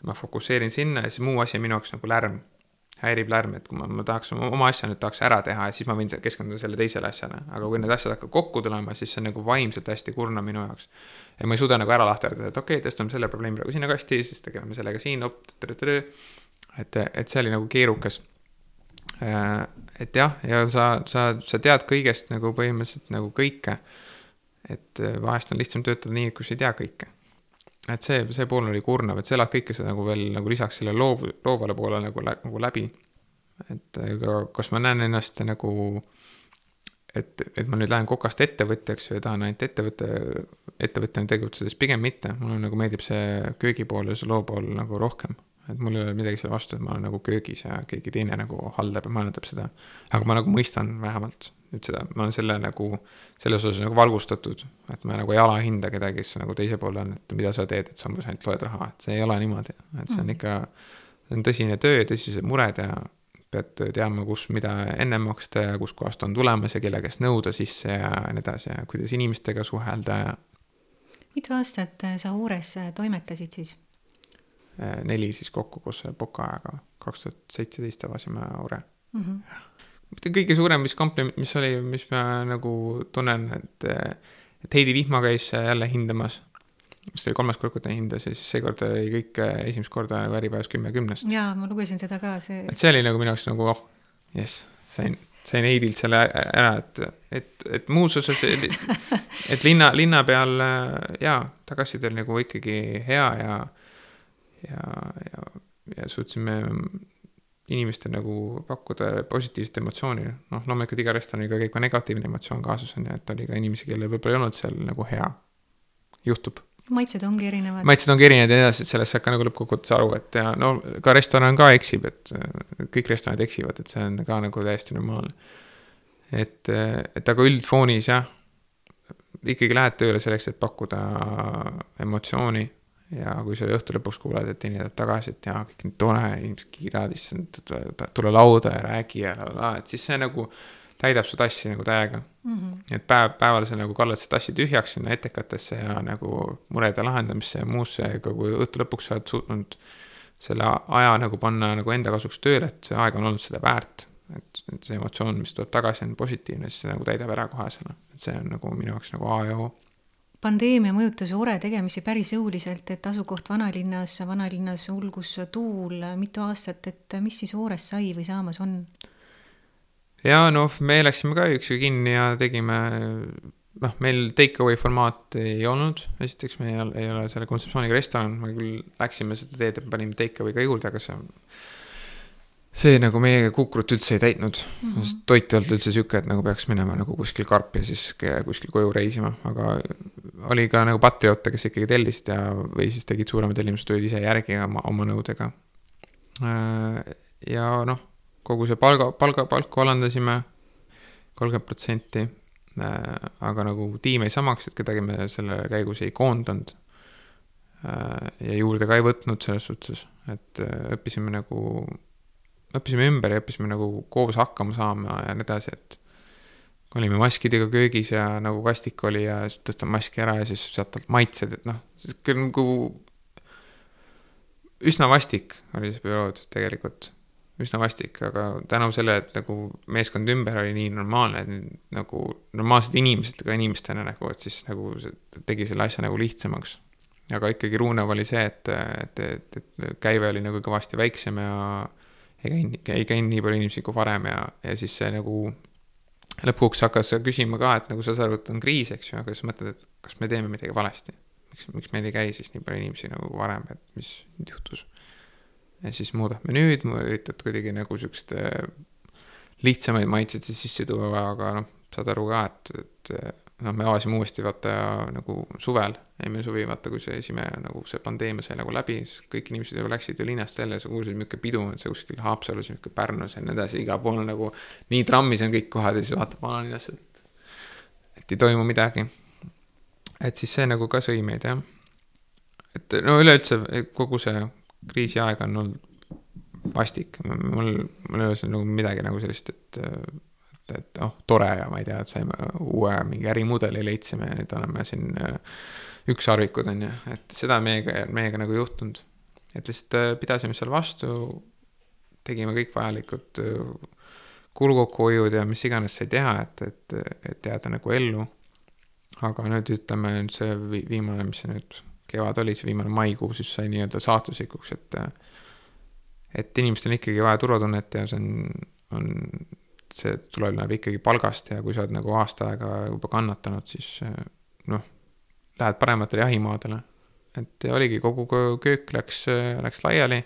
ma fokusseerin sinna ja siis muu asi on minu jaoks nagu lärm häirib lärm, et kui ma, ma tahaks oma asja nüüd tahaks ära teha siis ma võin keskenduda selle teisele asjale, aga kui need asjad hakkavad kokku tulema, siis see on nagu vaimselt hästi kurnav minu jaoks. ja ma ei suuda nagu ära lahterdada, et okei okay,, tõstame selle probleemi praegu sinna kasti, siis tegeleme sellega siin, et, et see oli nagu keerukas. Äh, et jah, ja sa, sa, sa tead kõigest nagu põhimõtteliselt nagu kõike. et vahest on lihtsam töötada nii, kus ei tea kõike et see, see pool oli kurnav, et sa elad kõike seda nagu veel nagu lisaks sellele loov, loovale poolele nagu, nagu läbi. et ega kas ma näen ennast nagu, et, et ma nüüd lähen kokast ettevõtjaks ja tahan ainult ettevõtte, ettevõttena tegutsedes, pigem mitte, mulle nagu meeldib see köögipool ja see loopool nagu rohkem et mul ei ole midagi selle vastu, et ma olen nagu köögis ja keegi teine nagu haldab ja majandab seda. aga ma nagu mõistan vähemalt nüüd seda, ma olen selle nagu, selles osas nagu valgustatud, et ma nagu ei alahinda kedagi, kes nagu teise poole on, et mida sa teed, et sa umbes ainult loed raha, et see ei ole niimoodi, et see on mm. ikka, see on tõsine töö ja tõsised mured ja pead teadma, kus, mida ennem maksta ja kuskohast on tulemas ja kelle käest nõuda sisse ja nii edasi ja kuidas inimestega suhelda ja. mitu aastat sa Uures toimetasid siis? Äh, neli siis kokku koos Poka ajaga, kaks tuhat seitseteist avasime Aure mm. -hmm. Kõige suurem vist kompliment, mis oli, mis ma nagu tunnen, et, et Heidi Vihma käis jälle hindamas. see oli kolmas kord, kui ta hindas ja siis seekord oli kõik esimest korda nagu Äripäevas kümme kümnest. jaa, ma lugesin seda ka, see. et see oli nagu minu jaoks nagu oh, jess, sain, sain Heidilt selle ära, et, et, et muus osas, et linna, linna peal jaa, tagasiside oli nagu ikkagi hea ja ja, ja, ja suutsime inimestele nagu pakkuda positiivset emotsiooni, noh, loomulikult iga restoraniga käib ka negatiivne emotsioon kaasas, on ju, et oli ka inimesi, kellel võib-olla ei olnud seal nagu hea, juhtub. maitsed ongi erinevad. maitsed ongi erinevad ja nii edasi, et sellest saad ka nagu lõppkokkuvõttes aru, et ja no ka restoran ka eksib, et kõik restoranid eksivad, et see on ka nagu täiesti normaalne. et, et aga üldfoonis jah, ikkagi lähed tööle selleks, et pakkuda emotsiooni ja kui sa õhtu lõpuks kuuled, et teine tuleb tagasi, et jaa, kõik nii tore, inimesed kiidavad, issand, tule lauda ja räägi ja la la la, et siis see nagu täidab su tassi nagu täiega mm. -hmm. et päev, päeval sa nagu kallad seda tassi tühjaks sinna etekatesse ja nagu murede lahendamisse ja muusse, aga kui õhtu lõpuks sa oled suutnud selle aja nagu panna nagu enda kasuks tööle, et see aeg on olnud seda väärt. et, et see emotsioon, mis tuleb tagasi, on positiivne, siis see nagu täidab ära kohe selle, et see on nagu minu jaoks nagu A ja O pandeemia mõjutas Ore tegemisi päris jõuliselt, et asukoht vanalinnas, vanalinnas ulgus tuul mitu aastat, et mis siis Oorest sai või saamas on? ja noh, me läksime ka üksi kinni ja tegime, noh, meil take away formaati ei olnud, esiteks me ei ole, ei ole selle kontseptsiooniga restoran, me küll läksime seda teed, et panime take away ka juurde, aga see see nagu meie kukrut üldse ei täitnud mm, -hmm. sest toit ei olnud üldse sihuke, et nagu peaks minema nagu kuskil karpi ja siis kuskil koju reisima, aga oli ka nagu patrioote, kes ikkagi tellisid ja, või siis tegid suurema tellimuse, tulid ise järgi oma, oma nõudega. Äh, ja noh, kogu see palga, palga, palku alandasime kolmkümmend protsenti. Äh, aga nagu tiim jäi samaks, et kedagi me selle käigus ei koondanud. Äh, ja juurde ka ei võtnud selles suhtes, et õppisime nagu, õppisime ümber ja õppisime nagu koos hakkama saama ja nii edasi, et olime maskidega köögis ja nagu kastik oli ja siis tõstan maski ära ja siis sealt maitsed, et noh, küll nagu üsna vastik oli see periood tegelikult, üsna vastik, aga tänu sellele, et nagu meeskond ümber oli nii normaalne, et nagu normaalsed inimesed ka inimestena nagu, et siis nagu see tegi selle asja nagu lihtsamaks. aga ikkagi ruunev oli see, et, et, et, et käive oli nagu kõvasti väiksem ja ei käinud, ei käinud nii palju inimesi kui varem ja, ja siis see nagu lõpuks hakkas küsima ka, et nagu sa saad aru, et on kriis, eks ju, aga siis mõtled, et kas me teeme midagi valesti. miks, miks meil ei käi siis nii palju inimesi nagu varem, et mis nüüd juhtus. ja siis muudad menüüd, üritad kuidagi nagu siukest lihtsamaid maitseid sisse tuua, aga noh, saad aru ka, et, et noh, me avasime uuesti vaata nagu suvel, eelmine suvi, vaata, kui see esimene nagu see pandeemia sai nagu läbi, siis kõik inimesed ju läksid ju linnast välja, sa kuulsid, milline pidu on see kuskil Haapsalus, milline Pärnus ja nii edasi, igal pool nagu nii trammis on kõik kohad ja siis vaatad vanalinnas, et, et ei toimu midagi. et siis see nagu ka sõi meid jah. et no üleüldse kogu see kriisiaeg on olnud vastik, mul, mul ei ole seal nagu midagi nagu sellist, et et, et noh, tore ja ma ei tea, et saime uue mingi ärimudeli leidsime ja nüüd oleme siin äh, ükssarvikud, on ju, et seda meiega, meiega nagu juhtunud. et lihtsalt äh, pidasime seal vastu, tegime kõik vajalikud äh, kulukokkuhoiud ja mis iganes sai teha, et, et, et jääda nagu ellu. aga nüüd ütleme, nüüd see viimane, mis see nüüd kevad oli, see viimane maikuu, siis sai nii-öelda saatuslikuks, et et inimestel on ikkagi vaja turvatunnet ja see on, on see tuleneb ikkagi palgast ja kui sa oled nagu aasta aega juba kannatanud, siis eh, noh, lähed parematele jahimaadele. et oligi, kogu köök läks, läks laiali.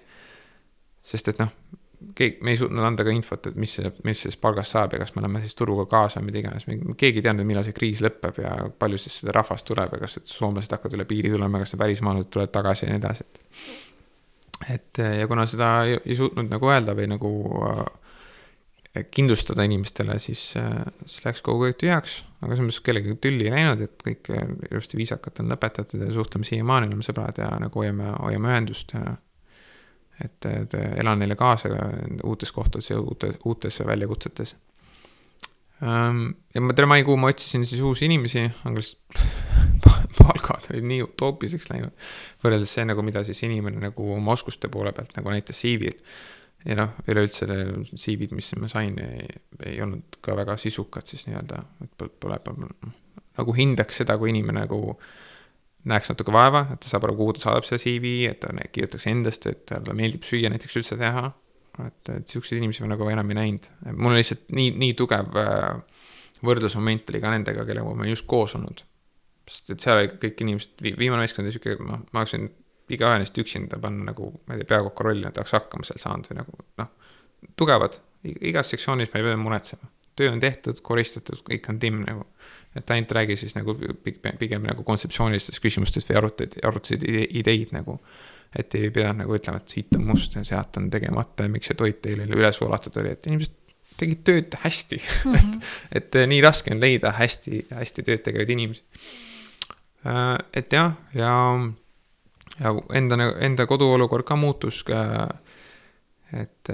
sest et noh, keegi, me ei suutnud anda ka infot, et mis mis sellest palgast saab ja kas me läheme siis turuga kaasa mida iganes, keegi ei teadnud, millal see kriis lõpeb ja palju siis seda rahvast tuleb ja kas soomlased hakkavad üle piiri tulema, kas välismaalased tulevad tagasi ja nii edasi, et. et ja kuna seda ei, ei suutnud nagu öelda või nagu äh, kindlustada inimestele, siis, siis läks kogu aeg tühjaks, aga selles mõttes kellegagi tülli ei läinud, et kõik ilusti viisakalt on lõpetatud ja suhtleme siiamaani, oleme sõbrad ja nagu hoiame, hoiame ühendust et, et elan neile kaasa uutes kohtades ja uute, uutes väljakutsetes. Ehm, ja ma terve maikuu ma otsisin siis uusi inimesi, aga [laughs] lihtsalt palgad olid nii utoopiliseks läinud. võrreldes see nagu, mida siis inimene nagu oma oskuste poole pealt nagu näitas CV-l ja noh, üleüldse CV-d, mis ma sain, ei, olnud ka väga sisukad siis nii-öelda, et pole, pole, nagu hindaks seda, kui inimene nagu näeks natuke vaeva, et ta saab aru, kuhu ta saadab selle CV, et ta kirjutaks endast, et talle meeldib süüa näiteks üldse teha. et, et siukseid inimesi ma nagu enam ei näinud, mul on lihtsalt nii, nii tugev äh, võrdlusmoment oli ka nendega, kellega ma olen just koos olnud. sest et seal olid kõik inimesed, viimane meeskond oli sihuke, ma, ma oleksin igaühe neist üksinda panna nagu, ma ei tea, peakokku rolli, nad oleks hakkama seal saanud või nagu noh, tugevad, igas sektsioonis ma ei pea muretsema. töö on tehtud, koristatud, kõik on timm nagu. et ainult räägi siis nagu pigem nagu kontseptsioonilistest küsimustest või arutad, arutasid ideid nagu. et ei pidanud nagu ütlema, et siit on must ja sealt on tegemata ja miks see toit teil üle suolatud oli, et inimesed tegid tööd hästi mm. [laughs] -hmm. et, et nii raske on leida hästi, hästi tööd tegevaid inimesi. Äh, et jah, ja, ja ja enda, enda koduolukord ka muutus et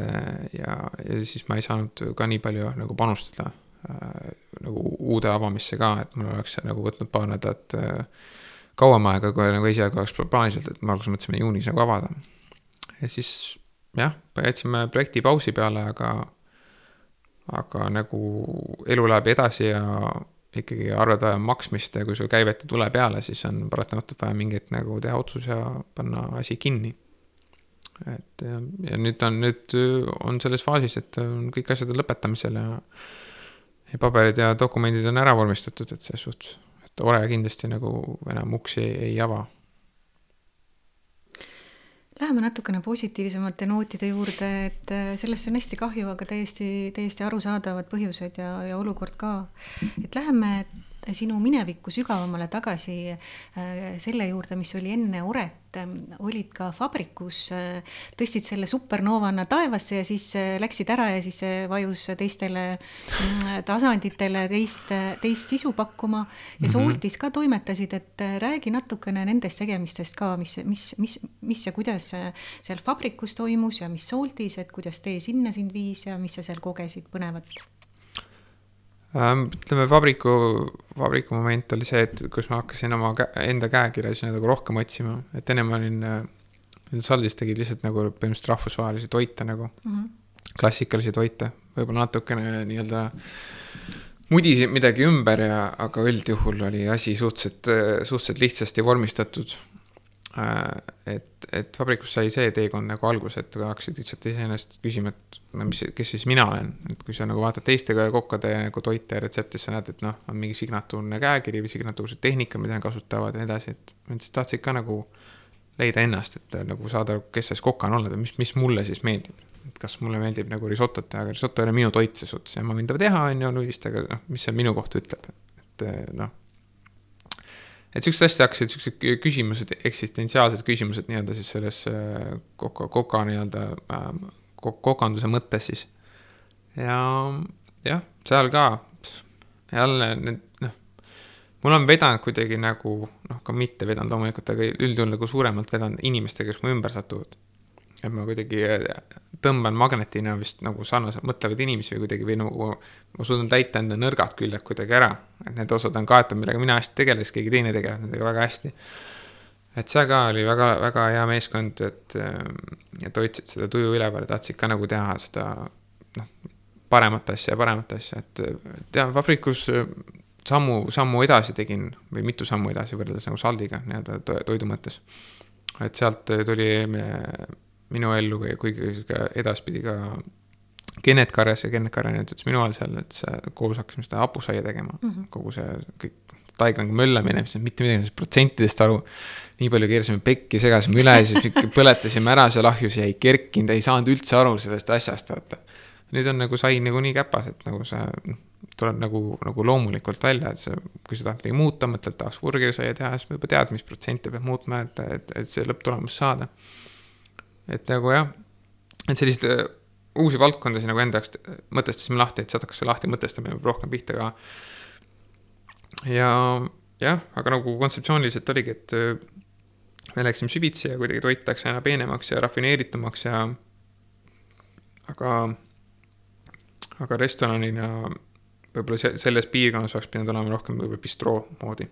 ja, ja siis ma ei saanud ka nii palju nagu panustada nagu uude avamisse ka, et mul oleks nagu võtnud paar nädalat kauem aega, kui nagu esialgu oleks plaanis olnud, et me alguses mõtlesime juunis nagu avada. ja siis jah, jätsime projekti pausi peale, aga, aga nagu elu läheb edasi ja ikkagi arved vajavad maksmist ja kui sul käivet ei tule peale, siis on paratamatult vaja mingit nagu teha otsus ja panna asi kinni. et ja, ja nüüd on, nüüd on selles faasis, et kõik asjad on lõpetamisel ja ja paberid ja dokumendid on ära vormistatud, et selles suhtes, et Ore kindlasti nagu enam uksi ei, ei ava Läheme natukene positiivsemate nootide juurde, et äh, sellest on hästi kahju, aga täiesti, täiesti arusaadavad põhjused ja, ja olukord ka. et läheme sinu minevikku sügavamale tagasi äh, selle juurde, mis oli enne Oret, olid ka vabrikus, äh, tõstsid selle supernovana taevasse ja siis äh, läksid ära ja siis vajus teistele mm, tasanditele teist, teist sisu pakkuma. Ja mhm. Sooltis ka toimetasid, et räägi natukene nendest tegemistest ka, mis, mis, mis, mis ja kuidas seal vabrikus toimus ja mis Sooltis, et kuidas tee sinna sind viis ja mis sa seal kogesid põnevat ütleme, vabriku, vabriku moment oli see, et kus ma hakkasin oma kä enda käekirja siis nagu rohkem otsima, et ennem olin äh,, Saldis tegid lihtsalt nagu põhimõtteliselt rahvusvahelisi toite nagu. Mm, -hmm. klassikalisi toite, võib-olla natukene nii-öelda mudisid midagi ümber ja, aga üldjuhul oli asi suhteliselt, suhteliselt lihtsasti vormistatud. Äh, et, et vabrikus sai see teekond nagu alguse, et hakkasid lihtsalt iseenesest küsima, et no mis, kes siis mina olen, et kui sa nagu vaatad teiste kokkade nagu toite retsepte, siis sa näed, et noh, on mingi signatuurne käekiri või signatuursed tehnika, mida nad kasutavad ja nii edasi, et nad siis tahtsid ka nagu leida ennast, et nagu saada kes siis kokana oled ja mis, mis mulle siis meeldib. et kas mulle meeldib nagu risotot teha, aga risoto ei ole minu toit ses suhtes ja ma võin teda teha, on ju, nullist, aga noh, mis see minu kohta ütleb, et noh et siuksed asjad hakkasid, siuksed küsimused, eksistentsiaalsed küsimused nii-öelda siis selles äh, koka, koka nii-öelda äh, kokanduse mõttes siis. ja jah, seal ka jälle need noh, mul on vedanud kuidagi nagu noh, ka mitte vedanud loomulikult, aga üldjuhul nagu suuremalt vedanud inimestega, kes mu ümber satuvad et ma kuidagi tõmban magnetina vist nagu sarnaselt mõtlevaid inimesi või kuidagi või nagu ma suudan täita enda nõrgad küljed kuidagi ära. et need osad on kaetud, millega mina hästi tegelen, siis keegi teine tegeleb nendega väga hästi. et see ka oli väga, väga hea meeskond, et, et hoidsid seda tuju üleval ja tahtsid ka nagu teha seda noh, paremat asja ja paremat asja, et jah, vabrikus sammu, sammu edasi tegin või mitu sammu edasi võrreldes nagu saldiga nii-öelda toidu mõttes. et sealt tuli minu ellu või kuigi sihuke edaspidi ka Kennet Karjas ja Kennet Karja ütles minu all seal, et see, koos hakkasime seda hapusaia tegema mm, -hmm. kogu see kõik taigaga möllamine, mis mitte midagi protsentidest aru. nii palju keerasime pekki, segasime üle, siis põletasime ära seal ahjus ja ei kerkinud, ei saanud üldse aru sellest asjast, vaata. nüüd on nagu sai nagu nii käpas, et nagu see noh, tuleb nagu, nagu loomulikult välja, et see, kui sa tahad midagi muuta, mõtled, tahaks burgerisaia teha, siis juba tead, mis protsente peab muutma, et, et, et see lõpptulemus saada et nagu jah, et selliseid äh, uusi valdkondasid nagu enda jaoks mõtestasime lahti, et sealt hakkas see lahti mõtestamine rohkem pihta ka. ja jah, aga nagu kontseptsiooniliselt oligi, et äh, me läksime süvitsi ja kuidagi toit läks aina peenemaks ja rafineeritumaks ja aga, aga restoranina võib-olla selles piirkonnas oleks pidanud olema rohkem võib-olla bistroo moodi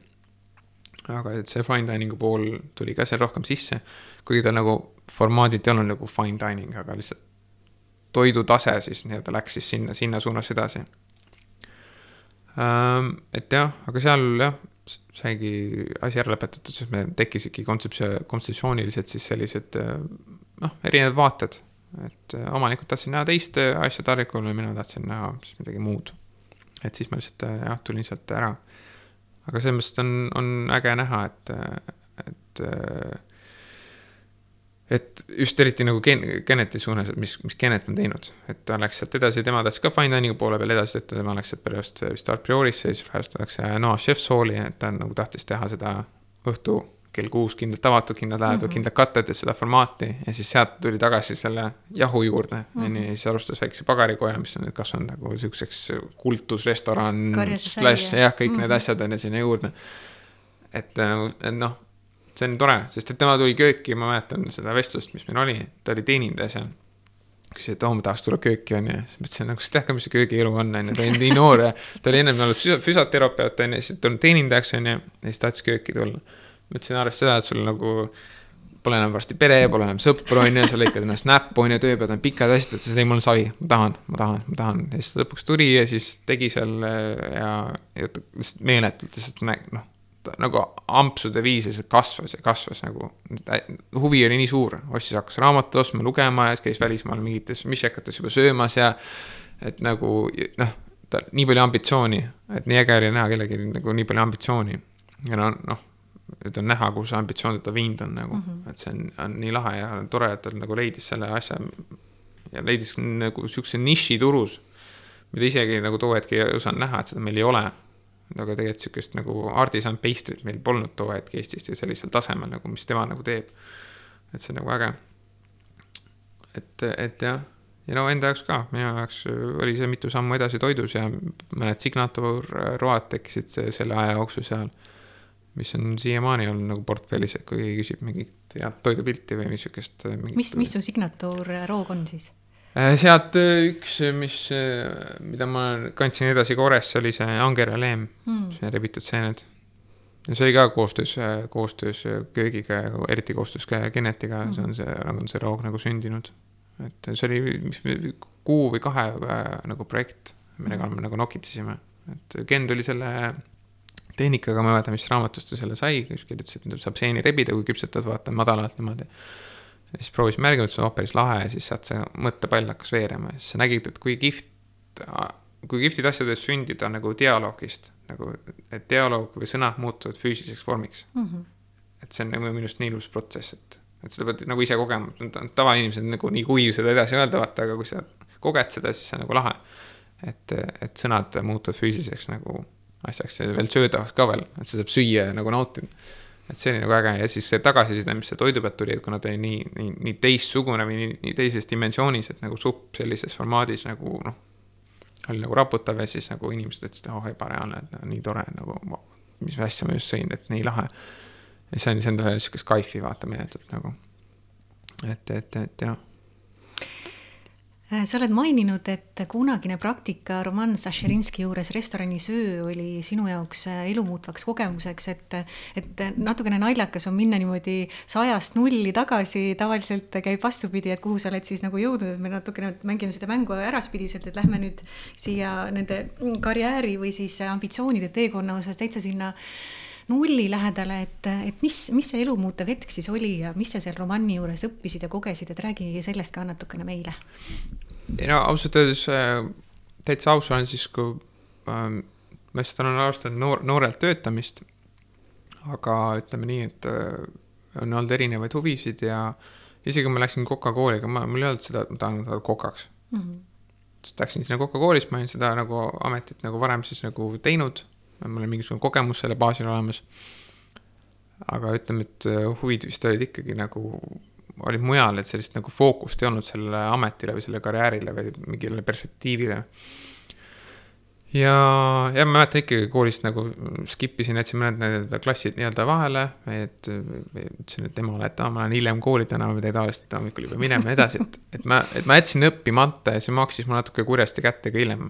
aga et see fine dining'u pool tuli ka seal rohkem sisse, kuigi ta nagu formaadilt ei olnud nagu fine dining, aga lihtsalt toidutase siis nii-öelda läks siis sinna, sinna suunas edasi. Ähm, et jah, aga seal jah, saigi asi ära lõpetatud, siis meil tekkisidki kontseptsioon, kontseptsiooniliselt siis sellised noh, erinevad vaated. et omanikud tahtsid näha teist asja taldrikul ja mina tahtsin näha siis midagi muud. et siis ma lihtsalt jah, tulin sealt ära aga selles mõttes on, on äge näha, et, et, et just eriti nagu Ken-, Keneti suunas, et mis, mis Kennet on teinud. et ta läks sealt edasi, tema tahtis ka fine diningu poole peal edasi töötada, tema läks sealt pärast vist Art Priorisse, siis pärast läks Noa Chef's Halli, et ta nagu tahtis teha seda õhtu kell kuus kindlalt avatud, kindlad ajad mm -hmm. kindlad katted ja seda formaati ja siis sealt tuli tagasi selle jahu juurde mm, -hmm. ja siis alustas väikse pagarikoja, mis on nüüd kasvanud nagu siukseks kultusrestoran, slaš, jah, kõik mm -hmm. need asjad on ju sinna juurde. et nagu, et noh, see on tore, sest et tema tuli kööki, ma mäletan seda vestlust, mis meil oli, ta oli teenindaja seal. küsis, et oo, ma tahaks tulla kööki, onju. siis mõtlesin nagu, sa tead ka, mis see köögielu on, onju, ta oli nii noor ja ta oli ennem olnud füsioterapeut, onju, siis tulnud teenindajaks, onju. ja siis tahtis kööki tulla. Mõtlesin arvestades seda, et sul nagu pole enam varsti pere, pole enam sõpru, onju, sa lõikad ennast näppu, onju, tööpäevad on pikad asjad, sa ei, mul on savi, ma tahan, ma tahan, ma tahan. ja siis lõpuks tuli ja siis tegi seal ja, ja lihtsalt meeletult lihtsalt noh nagu ampsude viisis kasvas ja kasvas nagu, huvi oli nii suur, ostis, hakkas raamatut ostma, lugema ja siis käis välismaal mingites mišekates juba söömas ja et nagu noh, tal nii palju ambitsiooni, et nii äge oli näha kellelgi nagu nii palju ambitsiooni. ja no noh, nüüd on näha, kuhu see ambitsioon teda viinud on nagu mm, -hmm. et see on, on nii lahe ja tore, et ta nagu leidis selle asja ja leidis nagu sihukese niši turus, mida isegi nagu too hetk ei osanud näha, et seda meil ei ole aga tegelikult sihukest nagu artisan pastry't meil polnud too hetk Eestis ju sellisel tasemel nagu, mis tema nagu teeb. et see on nagu äge. et, et jah, ja no enda jaoks ka, minu jaoks oli see mitu sammu edasi toidus ja mõned signatuurroad tekkisid selle aja jooksul seal. Mis on siiamaani olnud nagu portfellis, et kui keegi küsib mingit head toidupilti või missugust. mis, mis su signatuurroog on siis? Äh, sealt äh, üks, mis, äh, mida ma kandsin edasi Koresse, oli see Anger ja Leem mm., see rebitud seened. ja see oli ka koostöös, koostöös köögiga ja eriti koostöös ka Genetiga mm., see on see, on see roog nagu sündinud. et see oli, mis kuu või kahe nagu projekt, millega mm. me nagu nokitsesime, et Gen tuli selle tehnikaga, ma ei mäleta, mis raamatust ta selle sai, kus kirjutas, et saab seeni rebida, kui küpsetad, vaata madalalt niimoodi ja siis proovisime järgi, mõtlesin, oh päris lahe ja siis sealt see mõttepall hakkas veerema ja siis sa nägid, et kui kihvt, kui kihvtid asjad võivad sündida nagu dialoogist, nagu, et dialoog või sõnad muutuvad füüsiliseks vormiks mm. -hmm. et see on nagu minu arust nii ilus protsess, et, et seda pead nagu ise kogema, tavainimesed nagu nii kuiv seda edasi öelda, vaata, aga kui sa koged seda, siis see on nagu lahe. et, et sõnad muutuvad füüsiliseks nagu asjaks ja veel söödavaks ka veel, et sa saab süüa ja nagu nautida et see oli nagu äge ja siis see tagasiside, mis see toidu pealt tuli, et kuna ta oli nii, nii, nii teistsugune või nii, nii teises dimensioonis, et nagu supp sellises formaadis nagu noh. oli nagu raputav ja siis nagu inimesed ütlesid, oh ebareaalne, et no, nii tore nagu, mis asja ma just sõin, et nii lahe. ja see andis endale sihukest kaifi vaata meeletult nagu. et, et, et jah sa oled maininud, et kunagine praktika Roman Sašerinski juures restoranisöö oli sinu jaoks äh, elumuutvaks kogemuseks, et, et natukene naljakas on minna niimoodi sajast nulli tagasi, tavaliselt käib vastupidi, et kuhu sa oled siis nagu jõudnud, et me natukene mängime seda mängu äraspidiselt, et lähme nüüd siia nende karjääri või siis ambitsioonide teekonna osas täitsa sinna nulli lähedale, et, et mis, mis see elumuutev hetk siis oli ja mis sa seal romanni juures õppisid ja kogesid, et räägi sellest ka natukene meile ei no ausalt öeldes äh, täitsa aus olen siis, kui ähm, ma lihtsalt olen alustanud noor, noorelt töötamist. aga ütleme nii, et äh, on olnud erinevaid huvisid ja isegi kui ma läksin Coca-Cooli, ega ma, mul ei olnud seda, et ma tahan saada kokaks mm. -hmm. siis läksin sinna Coca-Coolist, ma olin seda nagu ametit nagu varem siis nagu teinud. Mul oli mingisugune kogemus selle baasil olemas. aga ütleme, et äh, huvid vist olid ikkagi nagu olid mujal, et sellist nagu fookust ei olnud sellele ametile või sellele karjäärile või mingile perspektiivile. ja, ja ma mäletan ikkagi koolist nagu skip isin, jätsin mõned need klassid nii-öelda vahele, et ütlesin, et emale, et aa, ma lähen hiljem kooli täna, pidin tavaliselt hommikul juba minema edasi, et, et ma, et ma jätsin õppimata ja see maksis mulle natuke kurjasti kätte ka hiljem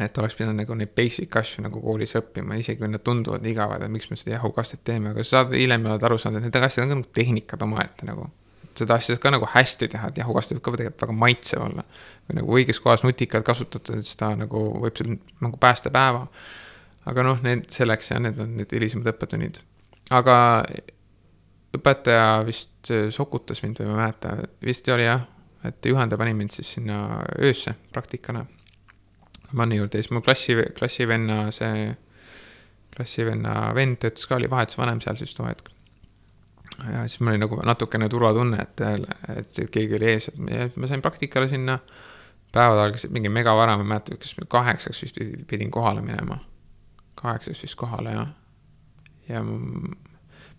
et oleks pidanud nagu neid basic asju nagu koolis õppima, isegi kui nad tunduvad igavad, et miks me seda jahukastet teeme, aga sa saad hiljem aru saanud, et need asjad on ka nagu tehnikad omaette nagu seda asja ka nagu hästi teha, et jahukast võib ka tegelikult väga maitsev olla. või nagu õiges kohas nutikalt kasutatud, siis ta nagu võib sul nagu päästa päeva. aga noh, need selleks ja need on need hilisemad õppetunnid. aga õpetaja vist sokutas mind või ma ei mäleta, vist oli jah, et juhendaja pani mind siis sinna öösse praktikale. Manni juurde ja siis mu klassi, klassivenna see, klassivenna vend töötas ka, oli vahetusvanem seal siis too hetk ja siis mul oli nagu natukene turvatunne, et, et keegi oli ees, et ma sain praktikale sinna. päevad algasid mingi megavara, ma ei mäleta, kas kaheksaks vist pidin kohale minema. kaheksaks vist kohale jah. ja ma,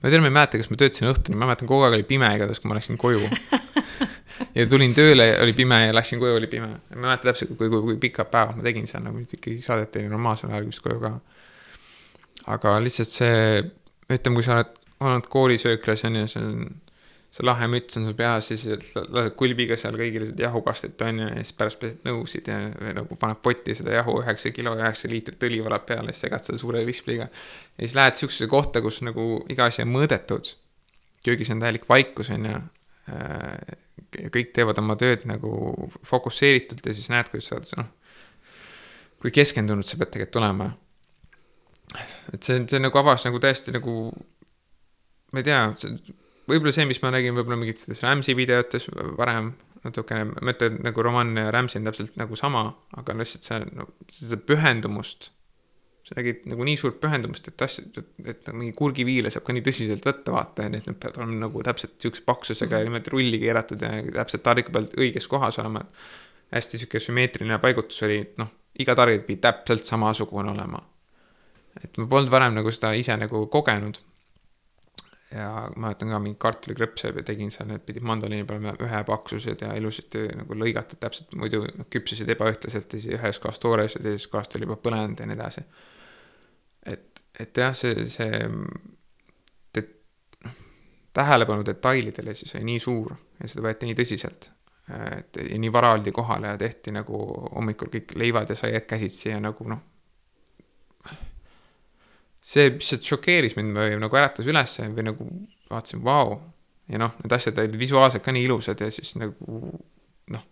ma tean, ma ei mäleta, kas ma töötasin õhtuni, ma mäletan, kogu aeg oli pime igatahes, kui ma läksin koju [laughs] ja tulin tööle, oli pime ja läksin koju, oli pime. ma ei mäleta täpselt, kui, kui, kui pikad päevad ma tegin seal, nagu ikkagi saadeti normaalsel ajal vist koju ka. aga lihtsalt see, ütleme, kui sa oled olnud koolisööklas on ju, see on, see lahe müts on sul peas, siis lased kulbiga seal kõigile seda jahukastet on ju, ja siis pärast pesed nõusid ja või nagu paned potti seda jahu üheksa kilo üheksa liitrit õli valab peale, siis segad seda suure vispliga. ja siis lähed sihukesesse kohta, kus nagu iga asi on mõõdetud. köögis on täielik vaikus on ju. Kõik teevad oma tööd nagu fokusseeritult ja siis näed, kuidas sa oled noh. kui keskendunud sa pead tegelikult olema. et see, see nagu avas nagu täiesti nagu, ma ei tea, võib-olla see, mis ma nägin võib-olla mingites Rams'i videotes varem natukene, ma ütlen nagu Roman ja Rams'i on täpselt nagu sama, aga lihtsalt see no,, seda pühendumust. Sa nägid nagu nii suurt pühendumust, et asju, et, et mingi kurgiviile saab ka nii tõsiselt võtta, vaata, et need peavad olema nagu täpselt sihukese paksusega ja niimoodi rulli keeratud ja täpselt tariku pealt õiges kohas olema. hästi sihuke sümmeetriline paigutus oli, noh, iga tarik pidi täpselt samasugune olema. et ma polnud varem nagu seda ise nagu kogenud ja ma mäletan ka mingi kartulikrõpse tegin seal, need pidid mandoliini peal ühe paksused ja ilusasti nagu lõigatud täpselt, muidu küpsesid ebaühtlaselt ja siis ühes kohas toores ja teises kohas ta oli juba põlenud ja nii edasi. Et, et jah, see, see te, tähelepanu detailidele siis oli nii suur ja seda võeti nii tõsiselt. et ja nii vara oldi kohal ja tehti nagu hommikul kõik leivad ja saiad käsitsi ja nagu noh see lihtsalt šokeeris mind või nagu äratas ülesse või nagu vaatasin, vau. ja noh, need asjad olid visuaalselt ka nii ilusad ja siis nagu noh.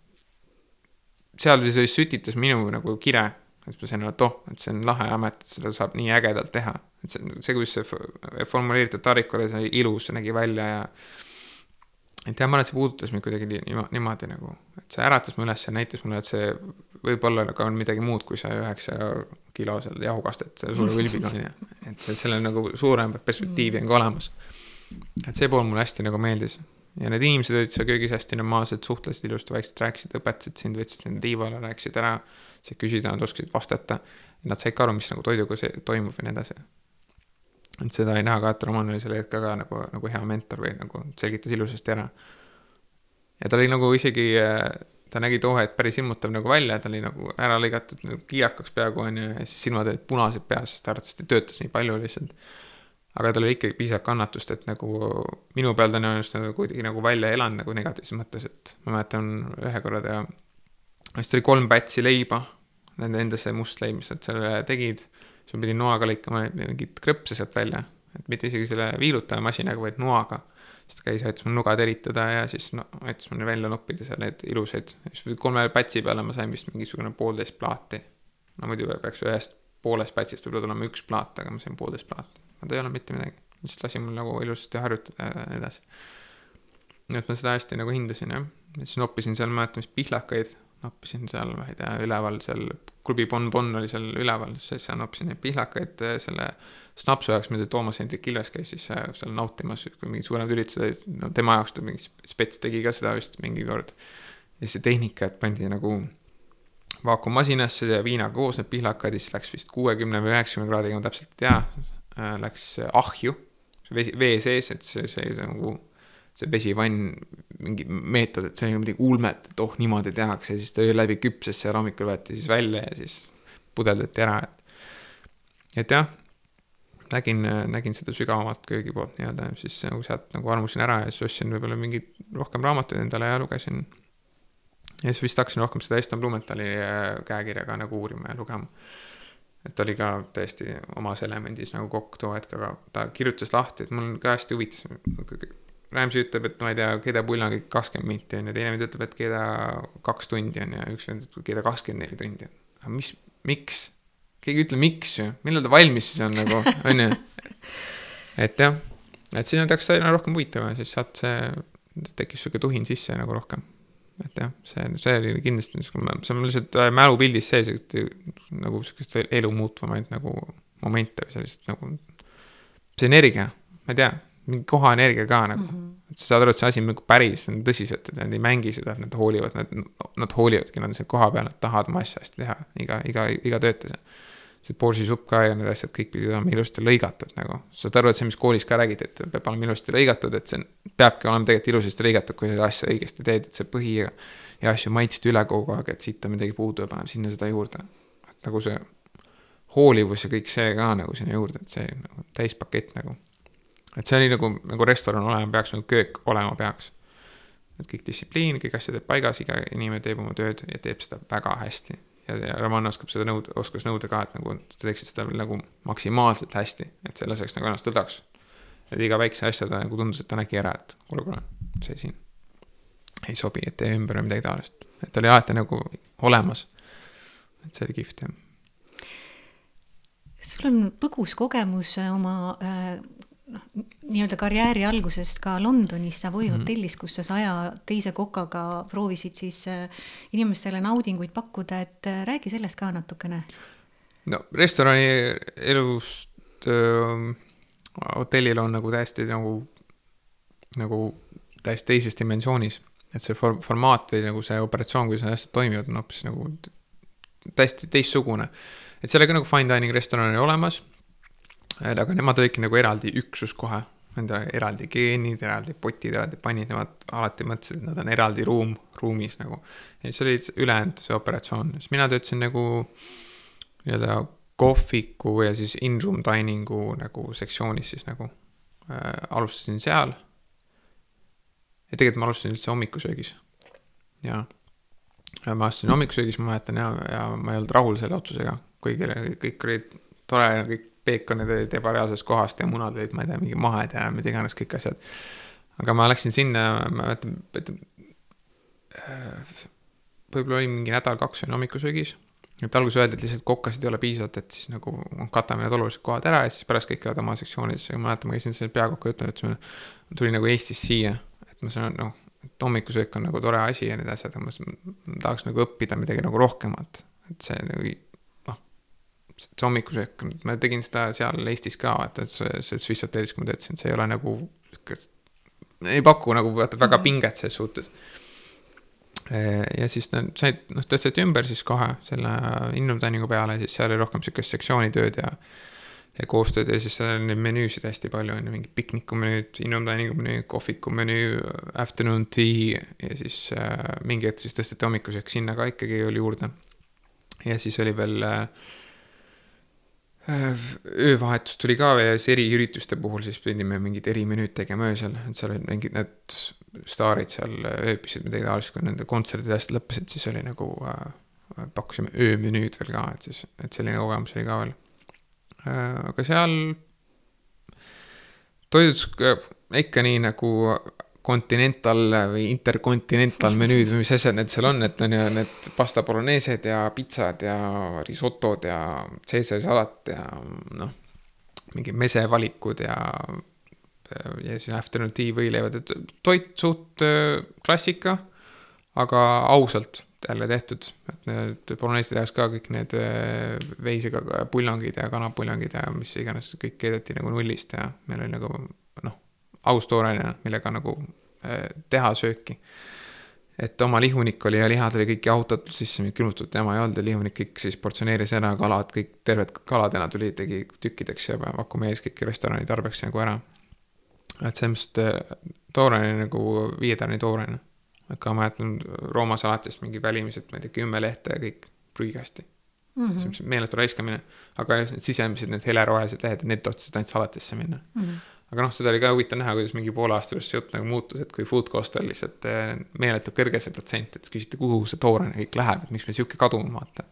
seal siis sütitas minu nagu kire, et ma sain aru, et oh, et see on lahe amet, et seda saab nii ägedalt teha. et see, see, kuidas see formuleeritud tarik oli, see oli ilus, see nägi välja ja et jah, ma arvan, et see puudutas mind kuidagi niimoodi, niimoodi nagu, et see äratas mu üles ja näitas mulle, et see võib-olla nagu on midagi muud kui see üheksa kilo seal jahukastet selle suure külbiga on ju. [laughs] et sellel nagu suurem perspektiivi on ka olemas. et see pool mulle hästi nagu meeldis. ja need inimesed olid seal köögis hästi normaalsed, suhtlesid ilusti, vaikselt rääkisid, õpetasid sind, võtsid sind tiivale, rääkisid ära. Said küsida, nad oskasid vastata. Nad said ka aru, mis nagu toiduga see toimub ja nii edasi et seda oli näha ka, et Roman oli sel hetkel ka nagu, nagu hea mentor või nagu selgitas ilusasti ära. ja ta oli nagu isegi, ta nägi too hetk päris ilmutav nagu välja, ta oli nagu ära lõigatud nagu kiirakaks peaaegu onju ja siis silmad olid punased peas, sest ta arvatavasti töötas nii palju lihtsalt. aga tal oli ikkagi piisavalt kannatust, et nagu minu peal ta on ennast nagu kuidagi nagu välja elanud nagu negatiivses mõttes, et ma mäletan ühe korra ta, vist oli kolm pätsi leiba, nende enda see must leib, mis nad selle tegid siis ma pidin noaga lõikama mingit krõpse sealt välja, et mitte isegi selle viilutajamasinaga, vaid noaga. siis ta käis, aitas mul nuga teritada ja siis no aitas mul välja noppida seal need ilusaid, siis kolme pätsi peale ma sain vist mingisugune poolteist plaati. no muidu peaks ühest poolest pätsist võib-olla tulema üks plaat, aga ma sain poolteist plaati, ta ei ole mitte midagi, lihtsalt lasin mul nagu ilusasti harjutada ja nii edasi. nii et ma seda hästi nagu hindasin jah, ja siis noppisin seal, mäletan vist pihlakaid noppisin seal, ma ei tea, üleval seal, klubi Bonbon oli seal üleval, siis seal noppisin neid pihlakaid eh, selle snapsu jaoks, mida Toomas Hendrik Ilves käis siis eh, seal nautimas, kui mingid suuremad üritused olid, no tema jaoks ta mingi spets tegi ka seda vist mingi kord. ja see tehnika, et pandi nagu vaakummasinasse ja viinaga koos need pihlakad ja siis läks vist kuuekümne või üheksakümne kraadiga, ma täpselt ei tea, äh, läks ahju, vesi, vee sees, et see, see nagu see vesivann, mingi meetod, et see on midagi ulmet, et oh, niimoodi tehakse, siis ta öö läbi küpses seal hommikul võeti siis välja ja siis pudeldati ära, et. et jah, nägin, nägin seda sügavamat köögi poolt nii-öelda, siis nagu sealt nagu armusin ära ja siis ostsin võib-olla mingeid rohkem raamatuid endale ja lugesin. ja siis vist hakkasin rohkem seda Eston Blumentali äh, käekirja ka nagu uurima ja lugema et oli ka täiesti omas elemendis nagu kokk too hetk, aga ta kirjutas lahti, et mul ka hästi huvitas Ramsey ütleb, et ma ei tea, keeda pull on kõik kakskümmend minti on ju, teine vend ütleb, et keeda kaks tundi on ju, üks vend ütleb, keeda kakskümmend neli tundi. aga mis, miks? keegi ei ütle, miks ju, millal ta valmis siis on nagu, on ju. [laughs] et jah, et siis nad hakkasid aina rohkem huvitama, siis sealt see, tekkis sihuke tuhin sisse nagu rohkem. et jah, see, see oli kindlasti niisugune, see on lihtsalt äh, mälupildis sees, nagu sihukest elu muutvamaid nagu momente või sellist nagu, see energia, ma ei tea mingi kohaenergia ka nagu mm. -hmm. et sa saad aru, et see asi on nagu päris, nad tõsiselt, et nad ei mängi seda, et nad hoolivad, nad, nad hoolivadki, nad on seal kohapeal, nad tahavad oma asja hästi teha, iga, iga, iga töötaja. see borsi supp ka ja need asjad kõik pidid olema ilusti lõigatud nagu, sa saad aru, et see, mis koolis ka räägiti, et peab olema ilusti lõigatud, et see peabki olema tegelikult ilusasti lõigatud, kui seda asja õigesti teed, et see põhi ja, ja asju maitsta üle kogu aeg, et siit on midagi puudu ja paneme sinna seda juurde. et nagu see hoolivus ja kõik see ka nagu sinna juurde, et see nagu täispakett nagu et see oli nagu, nagu restoran olema peaks, nagu köök olema peaks. et kõik distsipliin, kõik asjad on paigas, iga inimene teeb oma tööd ja teeb seda väga hästi. ja, ja Roman oskab seda nõuda, oskas nõuda ka, et nagu sa teeksid seda nagu maksimaalselt hästi, et sa ei laseks nagu ennast lõdvaks. et iga väikse asja ta nagu tundus, et ta nägi ära, et kuule, kuule, see siin ei sobi, et tee ümber või midagi taolist. et ta oli alati nagu olemas. et see oli kihvt jah sul on põgus kogemus äh, oma äh, noh, nii-öelda karjääri algusest ka Londonis Savoy mm -hmm. hotellis, kus sa saja teise kokaga proovisid siis äh, inimestele naudinguid pakkuda, et räägi sellest ka natukene. no restorani elust äh, hotellil on nagu täiesti nagu, nagu täiesti teises dimensioonis. et see for-, formaat või nagu see operatsioon, kuidas need asjad toimivad, on hoopis nagu täiesti teistsugune et ka nagu fine dining restoran oli olemas. Aga nemad olidki nagu eraldi üksus kohe, nende eraldi geenid, eraldi potid, eraldi pannid, nemad alati mõtlesid, et nad on eraldi ruum, ruumis nagu. ja siis oli ülejäänud see operatsioon, siis mina töötasin nagu nii-öelda kohviku ja siis in-room dining'u nagu sektsioonis siis nagu äh,. alustasin seal. ja tegelikult ma alustasin üldse hommikusöögis. ja, ja ma alustasin hommikusöögis, ma mäletan ja, ja ma ei olnud rahul selle otsusega kuigi kõik olid tore, kõik peekonid olid ebareaalsest kohast ja munad olid, ma ei tea, mingi mahed ja mida iganes, kõik asjad. aga ma läksin sinna, ma mäletan, et äh, võib-olla oli mingi nädal-kaks olin hommikusöögis. et alguses öeldi, et lihtsalt kokkasid ei ole piisavalt, et siis nagu katame need olulised kohad ära ja siis pärast kõik lähevad oma sektsioonidesse ja ma mäletan, ma käisin selle peakoka ütlema, et ma tulin nagu Eestist siia, et ma saan noh, et hommikusöök on nagu tore asi ja need asjad, aga ma tahaks nagu õppida midagi nagu rohkemat, et see nagu see hommikusöök, ma tegin seda seal Eestis ka, et, et see, see Swiss hotellis, kui ma töötasin, see ei ole nagu, ei paku nagu vaata väga mhm. pinget ses suhtes. ja siis nad said, noh, tõsteti ümber siis kohe selle in-room diningu peale, siis seal oli rohkem sihukest sektsioonitööd ja ja koostööd ja siis seal on neid menüüsid hästi palju, on ju, mingi piknikumenüüd, in-room diningu menüü, kohviku menüü, afternoon tea ja siis äh, mingi hetk siis tõsteti hommikusöök sinna ka ikkagi oli juurde. ja siis oli veel Äh, öövahetus tuli ka ja siis eriürituste puhul siis pidime mingid erimenüüd tegema öösel, et seal olid mingid need staarid seal ööbisid midagi taolist, kui nende kontserdid hästi lõppesid, siis oli nagu äh,, pakkusime öömenüüd veel ka, et siis, et selline kogemus oli ka veel äh,. aga seal toidus ikka nii nagu continental või intercontinental menüüd või mis asjad need seal on, et on ju need pasta bolognese ja pitsad ja risotod ja Caesari salat ja noh, mingid mesevalikud ja, ja siis afternoon tea võileivad, et toit suht äh, klassika, aga ausalt jälle tehtud, et need bolognese tehakse ka kõik need äh, veisega puljongid ja kanapuljongid ja mis iganes, kõik keedeti nagu nullist ja meil oli nagu noh aus tooraine, millega nagu äh, teha sööki. et oma lihunik oli ja lihad oli kõik jahutatud sisse, külmutatud jama ei olnud ja lihunik kõik siis portsjoneeris ära, kalad, kõik terved kaladena tuli, tegi tükkideks ja vakuumeeris kõik restorani tarbeks nagu ära. et selles mõttes äh, tooraine nagu viietärni tooraine. et ka ma mäletan Rooma salatist mingi välimised, ma ei tea, kümme lehte ja kõik prügikasti mm. -hmm. see on meeletu raiskamine, aga need sisemised, need helerohelised lehed, need tahtsid ainult salatisse minna mm. -hmm aga noh, seda oli ka huvitav näha, kuidas mingi poole aasta pärast see jutt nagu muutus, et kui food cost on lihtsalt eh, meeletult kõrge see protsent, et küsiti, kuhu see tooraine kõik läheb, et miks meil sihuke kaduma, vaata.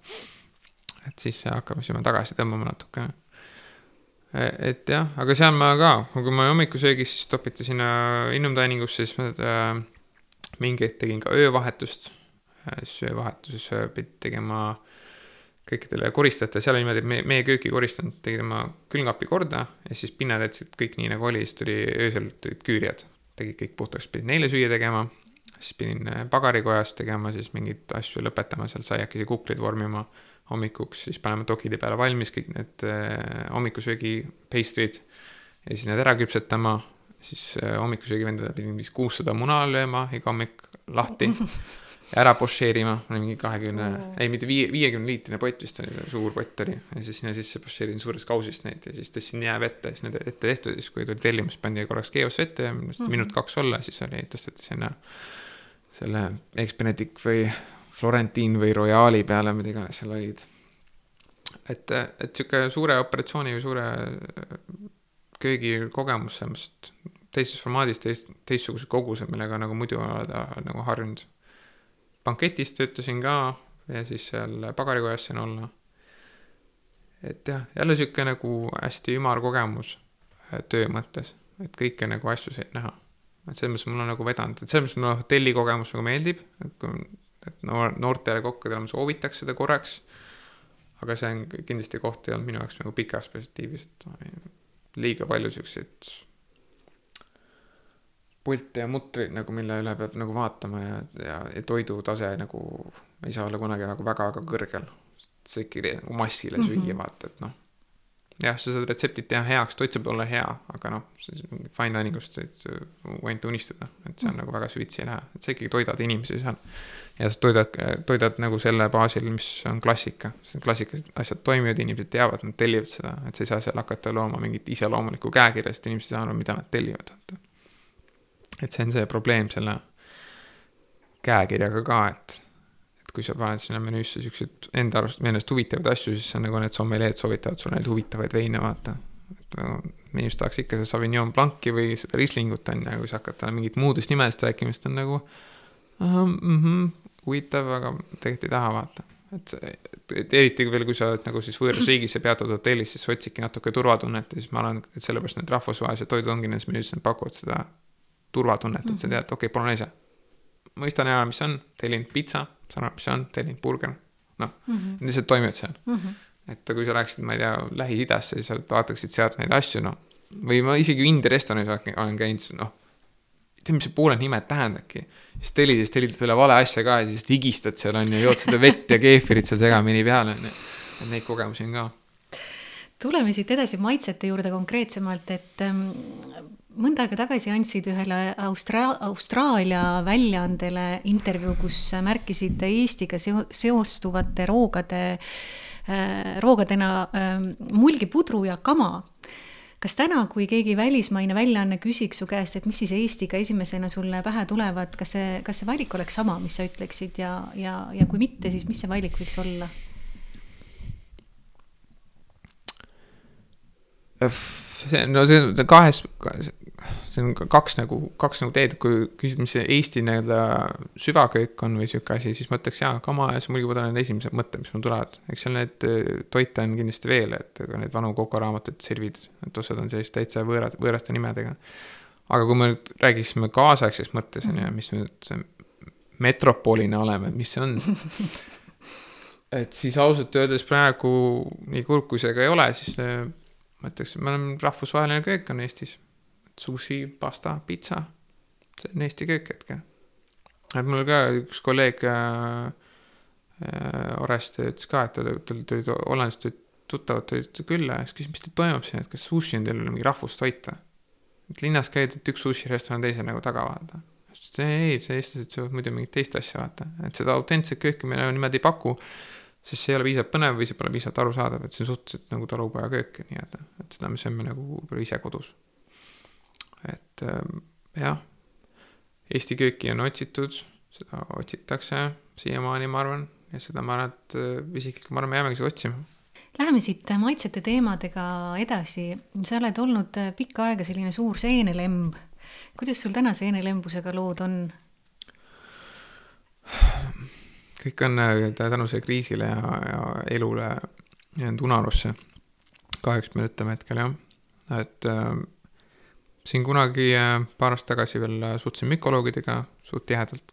et siis hakkasime tagasi tõmbama natukene. E, et jah, aga seal ma ka, kui ma hommikusöögis, siis topiti sinna Innum dining usse, siis ma äh, mingi hetk tegin ka öövahetust. siis öövahetuses pidi tegema äh, kõikidele koristajatele, seal oli niimoodi, et meie, meie kööki koristanud, tegid oma külmkapi korda ja siis pinnad jätsid kõik nii nagu oli, siis tuli öösel tulid küürijad, tegid kõik puhtaks, pidid neile süüa tegema. siis pidin äh, pagarikojas tegema siis mingeid asju lõpetama, seal saiakesi kukleid vormima hommikuks, siis paneme dokide peale valmis kõik need äh, hommikusöögi pastry'd. ja siis need ära küpsetama, siis äh, hommikusöögi vendadele pidin vist kuussada muna lööma iga hommik lahti [laughs] ära pošeerima, oli mingi kahekümne mm., ei mitte viie, viiekümne liitrine pott vist oli, suur pott oli. ja siis sinna sisse pošeerin suurest kausist neid ja siis tõstsin jäävette, siis need ette tehtud ja siis kui tuli tellimus, pandi korraks keevasse ette ja minu arust mm. minut-kaks olla, siis oli, tõsteti sinna selle Expeditic või Florentiin või Royali peale, mida iganes seal olid. et, et sihuke suure operatsiooni või suure köögikogemus selles mõttes teises formaadis teist, teistsugused kogused, millega nagu muidu oleda nagu harjunud. Banketis töötasin ka ja siis seal pagarikojas sain olla. et jah, jälle sihuke nagu hästi ümar kogemus äh, töö mõttes, et kõike nagu asju said näha. et selles mõttes mul on nagu vedanud, et selles mõttes mulle hotelli kogemus nagu meeldib, et kui, et noor, noortele kokkadele ma soovitaks seda korraks. aga see on kindlasti koht ei olnud minu jaoks nagu pikas perspektiivis, et liiga palju siukseid pilte ja mutreid nagu, mille üle peab nagu vaatama ja, ja, ja toidutase nagu ei saa olla kunagi nagu väga-väga kõrgel. see ikkagi nagu massile süüa mm -hmm. vaata, et noh. jah, sa saad retseptid teha heaks, toit saab olla hea, aga noh, fine dining ust võid ainult unistada, et see on mm -hmm. nagu väga süvitsi ei lähe, et sa ikkagi toidad inimesi seal. ja sa toidad, toidad nagu selle baasil, mis on klassika, sest klassikalised asjad toimivad, inimesed teavad, nad tellivad seda, et sa ei saa seal hakata looma mingit iseloomulikku käekirja, sest inimesed ei saa aru, mida nad tellivad, vaata et see on see probleem selle käekirjaga ka, et, et kui sa paned sinna menüüsse siukseid enda arust, meelest huvitavaid asju, siis see on nagu need sommeleed soovitavad sulle neid huvitavaid veine, vaata. et nagu inimesed tahaks ikka seda Sauvignon Blanc'i või seda Rieslingut on ju, kui sa hakkad talle mingit muudest nimedest rääkima, siis ta on nagu mm. -hmm, huvitav, aga tegelikult ei taha vaata et, et, eriti veel, kui sa oled nagu siis võõras riigis ja peatud hotellis, siis otsidki natuke turvatunnet ja siis ma arvan, et sellepärast need rahvusvahelised toidud ongi nendes menüüs, nad pakuvad seda turvatunnet, et sa mhm. tead, okei okay,, polonese. mõistan ära, mis on, tellin pitsa, saan aru, mis see on, tellin burger, noh mm -hmm., lihtsalt toimivad seal mm. -hmm. et kui sa läheksid, ma ei tea, Lähis-Idasse, siis sa vaataksid sealt neid asju, noh. või ma isegi India restoranis olen käinud, noh. ei tea, mis see pooled nimed tähendabki. siis tellides tellid selle vale asja ka ja siis higistad seal on ju, jood seda vett ja keefirit seal segamini peale on ju. et neid kogemusi on ka tuleme siit edasi maitsete juurde konkreetsemalt, et ähm, mõnda aega tagasi andsid ühele Austra-, Austraalia väljaandele intervjuu, kus märkisid Eestiga seo-, seostuvate roogade äh,, roogadena äh, mulgipudru ja kama. kas täna, kui keegi välismaine väljaanne küsiks su käest, et mis siis Eestiga esimesena sulle pähe tulevad, kas see, kas see valik oleks sama, mis sa ütleksid ja, ja, ja kui mitte, siis mis see valik võiks olla? see, no see on kahes, see on kaks nagu, kaks nagu teed, kui küsid, mis see Eesti nii-öelda süvaköök on või sihuke asi, siis ma ütleks jaa, kama ja muidugi on esimesed mõtted, mis mul tulevad. eks seal neid äh, toite on kindlasti veel, et ka neid vanu kokaraamatuid, servid, et osad on sellised täitsa võõrad, võõraste nimedega. aga kui me nüüd räägiksime kaasaegsest mõttes on ju, mis me nüüd metropolina oleme, mis see on [laughs] et siis ausalt öeldes praegu, nii kurb kui see ka ei ole, siis äh, ma ütleks, me oleme rahvusvaheline köök on Eestis sushi, pasta, pitsa. see on Eesti köök hetkel. et mul ka üks kolleeg äh, äh Orest ütles ka, et tal tulid Hollandist tulid tuttavad tulid külla ja siis küsis, mis teil toimub siin, et kas sushi on teil mingi rahvustoit või? et linnas käid, et üks sushi restoran teise nagu taga vaata. siis ta ütles ei, see eestlased söövad muidu mingit teist asja vaata, et seda autentset kööki me niimoodi ei paku. sest see ei ole piisavalt põnev või see pole piisavalt arusaadav, et see on suhteliselt nagu talupoja köök nii-öelda, et seda me sööme nagu võib-olla ise kodus et ähm, jah, Eesti kööki on otsitud, seda otsitakse siiamaani, ma arvan, ja seda ma arvan, et äh, isiklikult ma arvan, me jäämegi seda otsima. Läheme siit maitsete teemadega edasi, sa oled olnud äh, pikka aega selline suur seenelemb. kuidas sul täna seenelembusega lood on? kõik on äh, tänu sellele kriisile ja, ja elule jäänud unarusse. kahjuks me ütleme hetkel jah, et äh, siin kunagi äh, paar aastat tagasi veel äh, suhtlesin mükoloogidega suht tihedalt.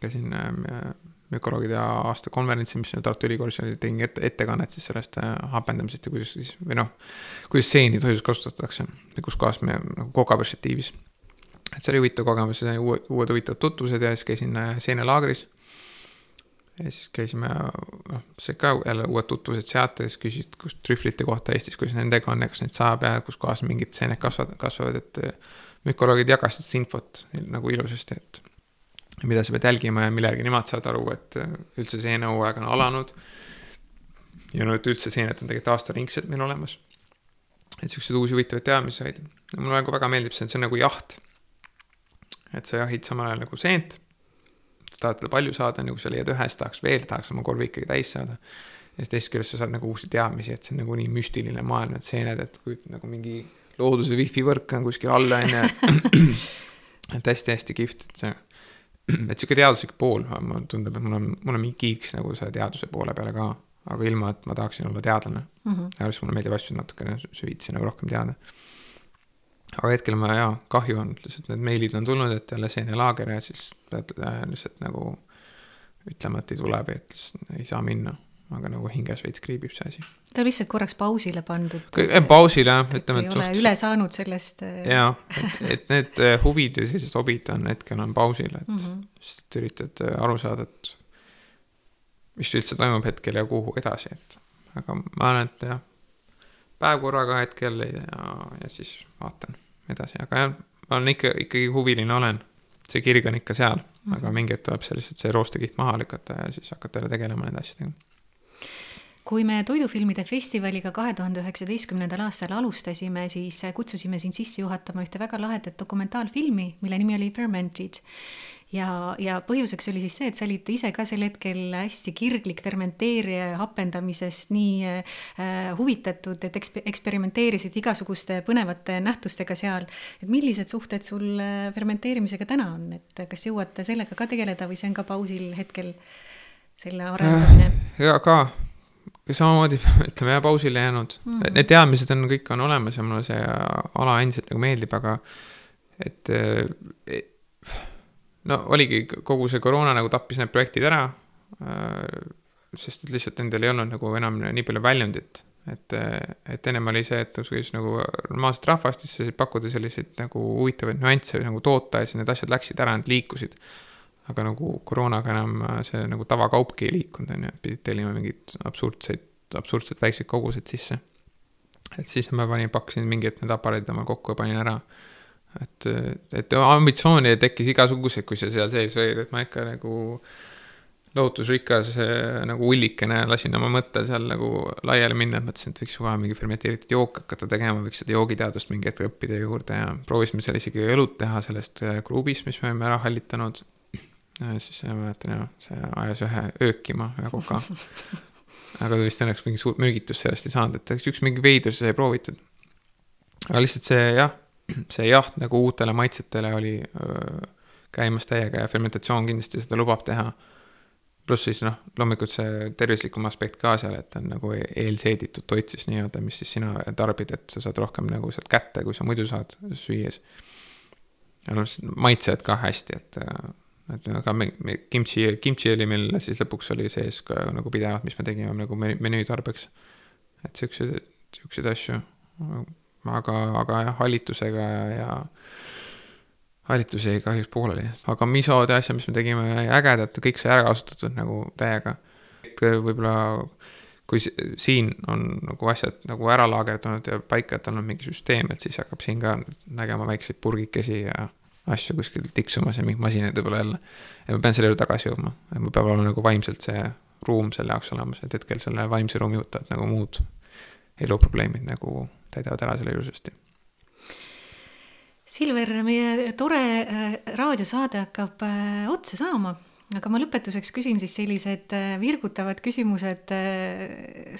käisin äh, mükoloogide aasta konverentsil, mis Tartu Ülikoolis oli, tegin ette, ettekannet siis sellest hapendamisest ja kuidas siis, või noh, kuidas seeni toidus kasutatakse ja kus kohas me nagu koka perspektiivis. et see oli huvitav kogemus, uued, uued huvitavad tutvused ja siis käisin seenelaagris ja siis käisime, noh, see ka jälle uued tutvused sealt ja siis küsisid, kus trühvlite kohta Eestis, kuidas nendega on ja kas neid saab ja kus kohas mingid seened kasvavad, kasvavad, et eh, mükoloogid jagasid seda infot nagu ilusasti, et mida sa pead jälgima ja mille järgi nemad saavad aru, et eh, üldse seenehooaeg on alanud. ja no et üldse seened on tegelikult aastaringselt meil olemas. et siukseid uusi huvitavaid teadmisi said. mulle nagu väga meeldib see, et see on nagu jaht. et sa jahid samal ajal nagu seent sa tahad palju saada, nagu sa leiad ühe, siis tahaks veel, tahaks oma korvi ikkagi täis saada. ja siis teisest küljest sa saad nagu uusi teadmisi, et see on nagu nii müstiline maailm, et seened, et kui nagu mingi looduse wifi võrk on kuskil all, on ju. [laughs] et hästi-hästi kihvt, et see, et sihuke teaduslik pool, mulle tundub, et mul on, mul on mingi kiiks nagu selle teaduse poole peale ka. aga ilma, et ma tahaksin olla teadlane mm. -hmm. ja siis mulle meeldib asju natukene süvitsi nagu rohkem teada. Aga hetkel ma jaa, kahju on, lihtsalt need meilid on tulnud, et jälle seenelaager ja siis pead äh, lihtsalt nagu ütlema, et ei tule või et ei saa minna aga nagu hinges veits kriibib see asi. ta on lihtsalt korraks pausile pandud. pausile jah, ütleme, et. ei ole üle saanud sellest. Äh, jaa, et, et need äh, huvid ja sellised hobid on hetkel on pausil, et mm -hmm. sest üritad äh, aru saada, et mis üldse toimub hetkel ja kuhu edasi, et aga ma arvan, et jah, päev korraga hetkel ja, ja siis vaatan edasi, aga jah, ma olen ikka, ikkagi huviline olen. see kirg on ikka seal mm, -hmm. aga mingi hetk tuleb see lihtsalt see roostekiht maha lükata ja siis hakata jälle tegelema nende asjadega kui me toidufilmide festivaliga kahe tuhande üheksateistkümnendal aastal alustasime, siis kutsusime sind sisse juhatama ühte väga lahedat dokumentaalfilmi, mille nimi oli Fermented ja, ja põhjuseks oli siis see, et sa olid ise ka sel hetkel hästi kirglik fermenteerija hapendamisest nii äh, huvitatud, et eksp-, eksperimenteerisid igasuguste põnevate nähtustega seal. et millised suhted sul äh, fermenteerimisega täna on, et kas jõuate sellega ka tegeleda või see on ka pausil hetkel selle arendamine äh,? ja ka samamoodi [laughs] ütleme jah, pausile jäänud mm. -hmm. Need teadmised on, kõik on olemas ja mulle see ala endiselt nagu meeldib, aga et e, no oligi, kogu see koroona nagu tappis need projektid ära. Äh, sest et lihtsalt nendel ei olnud nagu enam nii palju väljundit, et, et ennem oli see, et siis nagu normaalset rahvast, siis pakkuda selliseid nagu huvitavaid nüansse nagu toota ja siis need asjad läksid ära, nad liikusid aga nagu koroonaga enam äh, see nagu tavakaupki ei liikunud, on ju, et pidid tellima mingeid absurdseid, absurdselt väikseid koguseid sisse. et siis ma panin, pakkusin mingi hetk need aparaadid omal kokku ja panin ära. Et, et ambitsiooni tekkis igasuguseid, kui sa seal sees olid, et ma ikka nagu lootusrikas nagu ullikene lasin oma mõttel seal nagu laiali minna, et mõtlesin, et võiks kohe mingi fermenteeritud jook hakata tegema, võiks seda joogiteadust mingi hetk õppida juurde ja proovisime seal isegi õlut teha sellest äh, kruubist, mis me olime ära hallitanud siis ma mäletan jah, see ajas ühe öökima, ühe koka. aga vist õnneks mingi suurt mürgitust sellest ei saanud, et üks mingi veider sai proovitud. aga lihtsalt see jah, [clears throat] see jaht nagu uutele maitsetele oli öö, käimas täiega ja fermentatsioon kindlasti seda lubab teha. pluss siis noh, loomulikult see tervislikum aspekt ka seal, et on nagu eelseeditud toit siis nii-öelda, mis siis sina tarbid, et sa saad rohkem nagu sealt kätte, kui sa muidu saad süües. ja noh, maitsevad ka hästi, et et aga me, me kimchi, kimchi oli meil siis lõpuks oli sees ka nagu pidevalt, mis me tegime nagu menüü tarbeks. et siukseid, siukseid asju. Aga, aga jah, hallitusega ja, hallitus jäi kahjuks pooleli, aga misod ja asjad, mis me tegime, ägedad, kõik sai ära kasutatud nagu täiega. et võib-olla kui siin on nagu asjad nagu ära laagerdunud ja paika olnud mingi süsteem, et siis hakkab siin ka nägema väikseid purgikesi ja asju kuskil tiksumas ja mingeid masinaid võib-olla jälle. ja ma pean selle juurde tagasi jõudma, et mul peab olema nagu vaimselt see ruum selle jaoks olemas, et hetkel selle vaimse ruumi võtavad nagu muud eluprobleemid nagu täidavad ära selle ilusasti. Silver, meie tore äh, raadiosaade hakkab äh, otsa saama aga ma lõpetuseks küsin siis sellised äh, virgutavad küsimused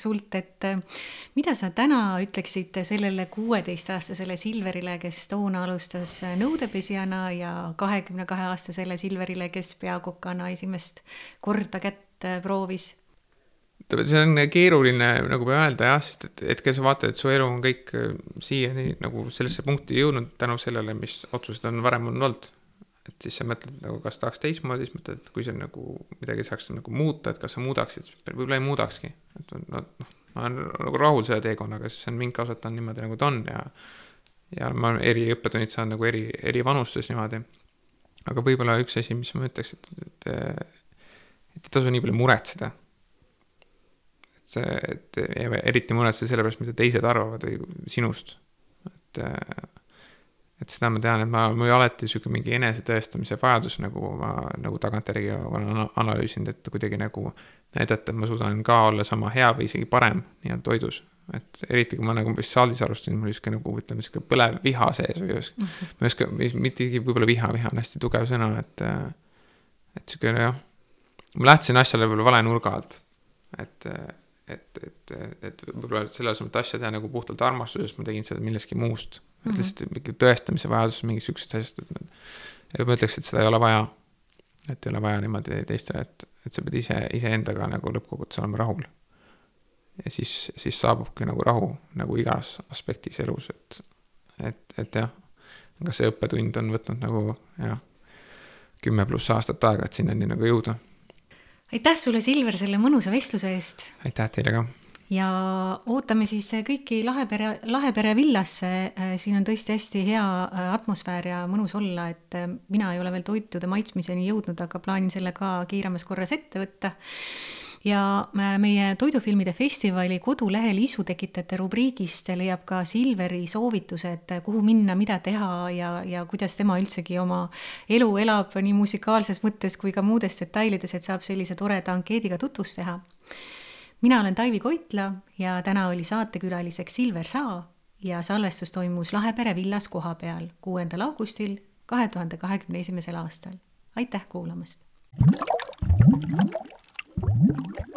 sult, et mida sa täna ütleksid sellele kuueteistaastasele Silverile, kes toona alustas nõudepesijana ja kahekümne kahe aastasele Silverile, kes peakokana esimest korda kätt proovis? See on keeruline nagu öelda jah, sest et hetkel sa vaatad, et su elu on kõik siiani nagu sellesse punkti jõudnud tänu sellele, mis otsused on varem on olnud et siis sa mõtled nagu, kas tahaks teistmoodi, siis mõtled, et kui see nagu midagi saaks nagu muuta, et kas sa muudaksid, võib-olla ei muudakski. et noh, ma olen nagu rahul selle teekonnaga, sest see on mind kasvatanud niimoodi, nagu ta on ja. ja ma olen eri õppetunnid saanud nagu eri, eri vanustes niimoodi. aga võib-olla üks asi, mis ma ütleks, et, et, et ei tasu nii palju muretseda. See, et eriti muretseda selle pärast, mida teised arvavad või sinust. et et seda ma tean, et ma, mul alati sihuke mingi enesetõestamise vajadus nagu ma nagu tagantjärgi olen analüüsinud, et kuidagi nagu näidata, et ma suudan ka olla sama hea või isegi parem nii-öelda toidus. et eriti, kui ma nagu vist saalis alustasin, mul oli sihuke nagu ütleme, sihuke põlev viha sees või just. -hmm. ma ei oska, mitte isegi võib-olla viha, viha on hästi tugev sõna, et, et sihuke jah. ma lähtusin asjale võib-olla vale nurga alt. et, et, et, et võib-olla selle asemel, et asja teha nagu puhtalt armastusest, ma tegin seda millestki muust mm. -hmm. lihtsalt mingi tõestamise vajadus mingist sihukesest asjast, et ma, et ma ütleks, et seda ei ole vaja. et ei ole vaja niimoodi teistele, et, et sa pead ise, iseendaga nagu lõppkokkuvõttes olema rahul. ja siis, siis saabubki nagu rahu nagu igas aspektis elus, et, et, et jah. aga see õppetund on võtnud nagu jah, kümme pluss aastat aega, et sinnani nagu jõuda aitäh sulle, Silver, selle mõnusa vestluse eest. aitäh teile ka. ja ootame siis kõiki Lahepere, Lahepere villasse. siin on tõesti hästi hea äh, atmosfäär ja mõnus olla, et äh, mina ei ole veel toitude maitsmiseni jõudnud, aga plaanin selle ka kiiremas korras ette võtta ja äh, meie toidufilmide festivali kodulehel isutekitajate rubriigist leiab ka Silveri soovitused, kuhu minna, mida teha ja, ja kuidas tema üldsegi oma elu elab nii musikaalses mõttes kui ka muudes detailides, et saab sellise toreda ankeediga tutvust teha. mina olen Taivi Koitla ja täna oli saatekülaliseks Silver Saa ja salvestus toimus Lahepere villas kohapeal, kuuendal augustil kahe tuhande kahekümne esimesel aastal. aitäh kuulamast! thank you Thank you.